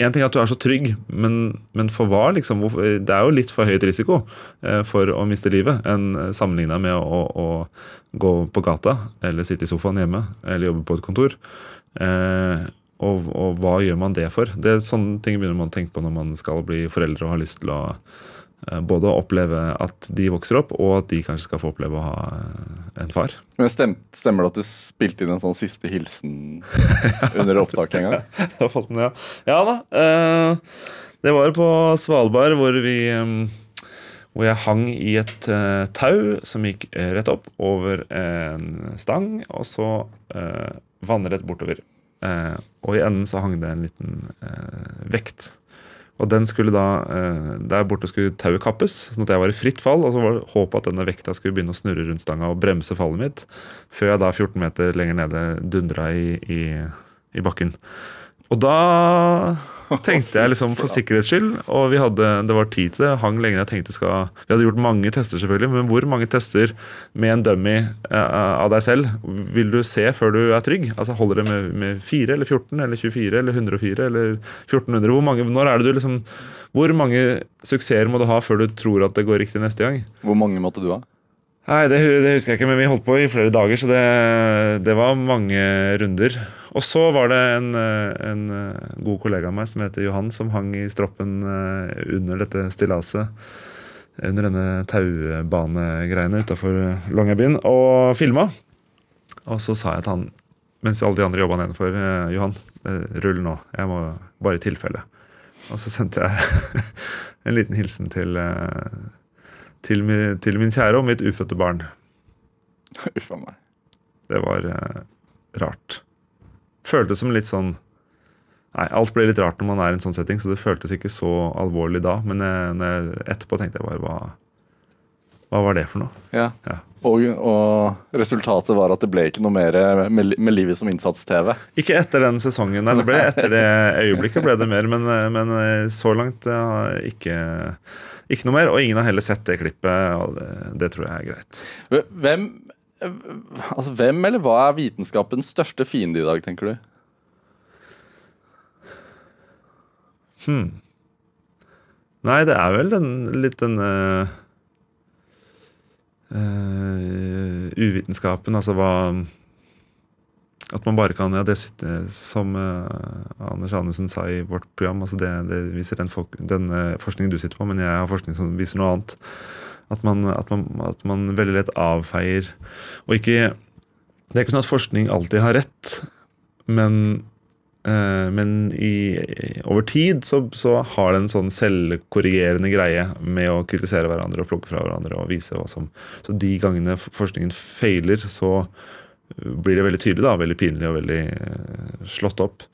En ting er at du er så trygg, men, men for hva, liksom? Det er jo litt for høyt risiko eh, for å miste livet enn sammenligna med å, å gå på gata eller sitte i sofaen hjemme eller jobbe på et kontor. Eh, og, og hva gjør man det for? Det er Sånne ting begynner man å tenke på når man skal bli foreldre og har lyst til å eh, å oppleve at de vokser opp, og at de kanskje skal få oppleve å ha eh, en far. Men stem, Stemmer det at du spilte inn en sånn siste hilsen under opptaket en gang? Det har falt med, ja. ja da. eh, det var på Svalbard hvor vi eh, hvor jeg hang i et eh, tau som gikk eh, rett opp over en stang, og så uh, vannrett bortover. Eh, og i enden så hang det en liten eh, vekt. Og den skulle da, eh, Der borte skulle tauet kappes, sånn at jeg var i fritt fall. Og så var håpet at denne vekta skulle begynne å snurre rundt stanga og bremse fallet mitt, før jeg da 14 meter lenger nede dundra i, i, i bakken. Og da tenkte jeg liksom for sikkerhets skyld, og vi hadde, det var tid til det, hang lenge jeg tenkte skal Vi hadde gjort mange tester, selvfølgelig, men hvor mange tester med en dummy uh, av deg selv vil du se før du er trygg? Altså Holder det med, med 4 eller 14 eller 24 eller 104 eller 1400? Hvor mange, når er det du liksom Hvor mange suksesser må du ha før du tror at det går riktig neste gang? Hvor mange måtte du ha? Nei, det, det husker jeg ikke, men vi holdt på i flere dager, så det, det var mange runder. Og så var det en, eh, en eh, god kollega av meg som heter Johan, som hang i stroppen eh, under dette stillaset. Under denne taubanegreiene utafor Longyearbyen, og filma. Og så sa jeg til han, mens alle de andre jobba nedenfor, Johan, rull nå. Jeg må bare i tilfelle. Og så sendte jeg en liten hilsen til til min, til min kjære og mitt ufødte barn. Uff a meg. Det var rart. Føltes som litt sånn Nei, alt blir litt rart når man er i en sånn setting, så det føltes ikke så alvorlig da. Men jeg, når jeg, etterpå tenkte jeg bare hva, hva var det for noe? Ja. Ja. Og, og resultatet var at det ble ikke noe mer med, med livet som innsats-TV. Ikke etter den sesongen, nei, det ble etter det øyeblikket ble det mer, men, eh, men eh, så langt ja, ikke, ikke noe mer. Og ingen har heller sett det klippet, og det, det tror jeg er greit. Hvem, altså, hvem eller hva er vitenskapens største fiende i dag, tenker du? Nei, det er vel den, litt den uh, uh, uvitenskapen, altså hva At man bare kan Ja, det sitter, som uh, Anders Anundsen sa i vårt program, altså det, det viser den, folk, den forskningen du sitter på, men jeg har forskning som viser noe annet. At man, at man, at man veldig lett avfeier Og ikke Det er ikke sånn at forskning alltid har rett, men Eh, men i, over tid så, så har det en sånn selvkorrigerende greie med å kritisere hverandre og plukke fra hverandre og vise hva som Så de gangene forskningen feiler, så blir det veldig tydelig, da, veldig pinlig og veldig eh, slått opp.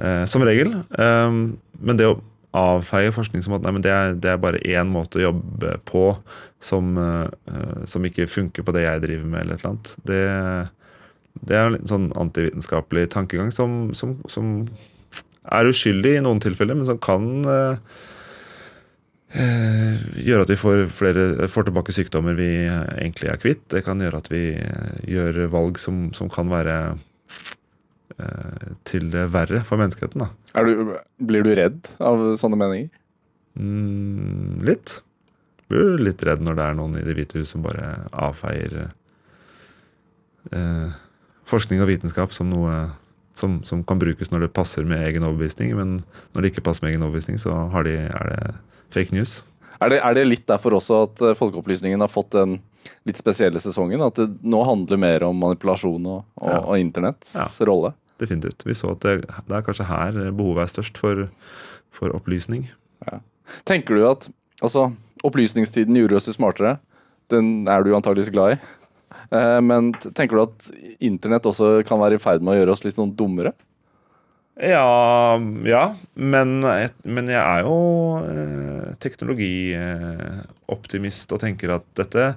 Eh, som regel. Eh, men det å avfeie forskning som at nei, det, er, det er bare én måte å jobbe på som, uh, som ikke funker på det jeg driver med, eller et eller annet, det det er en sånn antivitenskapelig tankegang som, som, som er uskyldig i noen tilfeller, men som kan uh, gjøre at vi får, flere, får tilbake sykdommer vi egentlig er kvitt. Det kan gjøre at vi gjør valg som, kan være til det verre for menneskeheten. Da. Er du, blir du redd av sånne meninger? Mm, litt. Blir jo litt redd når det er noen i Det hvite hus som bare avfeier eh, forskning og vitenskap som noe som, som kan brukes når det passer med egen overbevisning. Men når det ikke passer med egen overbevisning, så har de, er det fake news. Er det, er det litt derfor også at eh, Folkeopplysningen har fått den litt spesielle sesongen? At det nå handler mer om manipulasjon og, og, Ja. og internetts Ja. rolle? Definitivt. Vi så at det, det er kanskje her behovet er størst for, for opplysning. Tenker du at altså, opplysningstiden gjorde oss smartere? Den er du antageligvis glad i. Eh, Men tenker du at internett også kan være i ferd med å gjøre oss litt sånn dummere? Ja, ja men, men jeg er jo eh, teknologioptimist og tenker at dette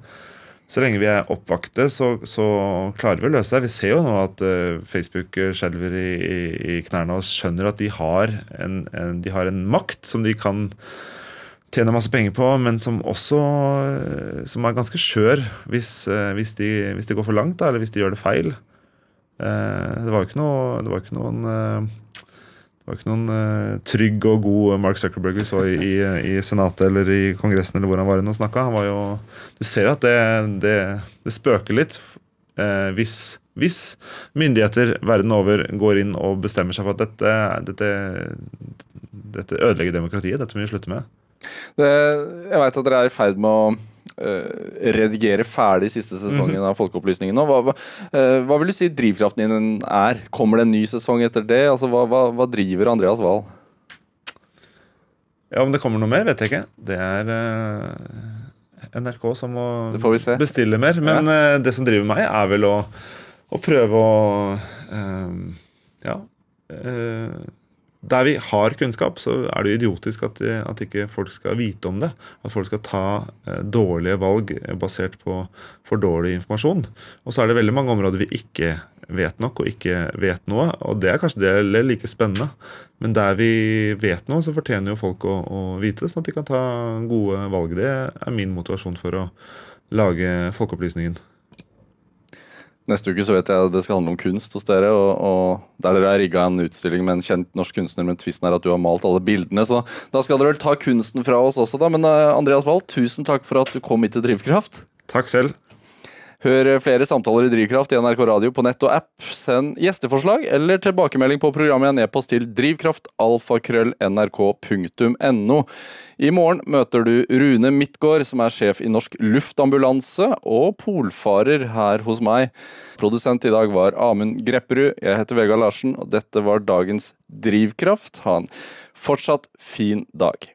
Så lenge vi er oppvakte, så, så klarer vi å løse det. Vi ser jo nå at uh, Facebook skjelver i, i, i knærne og skjønner at de har en, en, de har en makt som de kan tjene masse penger på, men som også eh, som er ganske skjør hvis, uh, hvis, de, hvis de går for langt, da, eller hvis de gjør det feil. Uh, Det var jo ikke noe Det var ikke noen eh, det var ikke noen uh, trygg og god Mark Zuckerberg vi så i, i, i Senatet eller i Kongressen eller hvor han var inne og snakka. Han var jo Du ser at det, det, det spøker litt uh, hvis, hvis myndigheter verden over går inn og bestemmer seg for at dette, dette, dette ødelegger demokratiet. Dette må vi slutte med. Det, jeg veit at dere er i ferd med å eh, redigere ferdig siste sesongen Mhm. av Folkeopplysningen nå. Hva, hva, eh, hva vil du si drivkraften din er? Kommer det en ny sesong etter det? Altså, hva, hva, hva driver Andreas Wahl? Ja, Om det kommer noe mer, vet jeg ikke. Det er uh, NRK som må bestille mer. Men eh, det som driver meg, er vel å, å prøve å uh, Ja. eh, der vi har kunnskap, så er det jo idiotisk at, at ikke folk skal vite om det. At folk skal ta eh, dårlige valg basert på for dårlig informasjon. Og så er det veldig mange områder vi ikke vet nok og ikke vet noe. Og det er kanskje det like spennende. Men der vi vet noe, så fortjener jo folk å, å vite det, sånn at de kan ta gode valg. Det er min motivasjon for å lage Folkeopplysningen. Neste uke så vet jeg at det skal handle om kunst hos dere, og, og der dere har rigga en utstilling med en kjent norsk kunstner, men tvisten er at du har malt alle bildene. Så da skal dere vel ta kunsten fra oss også, da. Men eh, Andreas Wahl, tusen takk for at du kom hit til Drivkraft. Takk selv. Hør flere samtaler i Drivkraft i NRK Radio på nett og app. Send gjesteforslag eller tilbakemelding på programmet i en e-post til drivkraftalfakrøll.nrk.no. I morgen møter du Rune Midtgaard, som er sjef i Norsk Luftambulanse og polfarer her hos meg. Produsent i dag var Amund Grepperud. Jeg heter Vegard Larsen, og dette var dagens Drivkraft. Ha en fortsatt fin dag.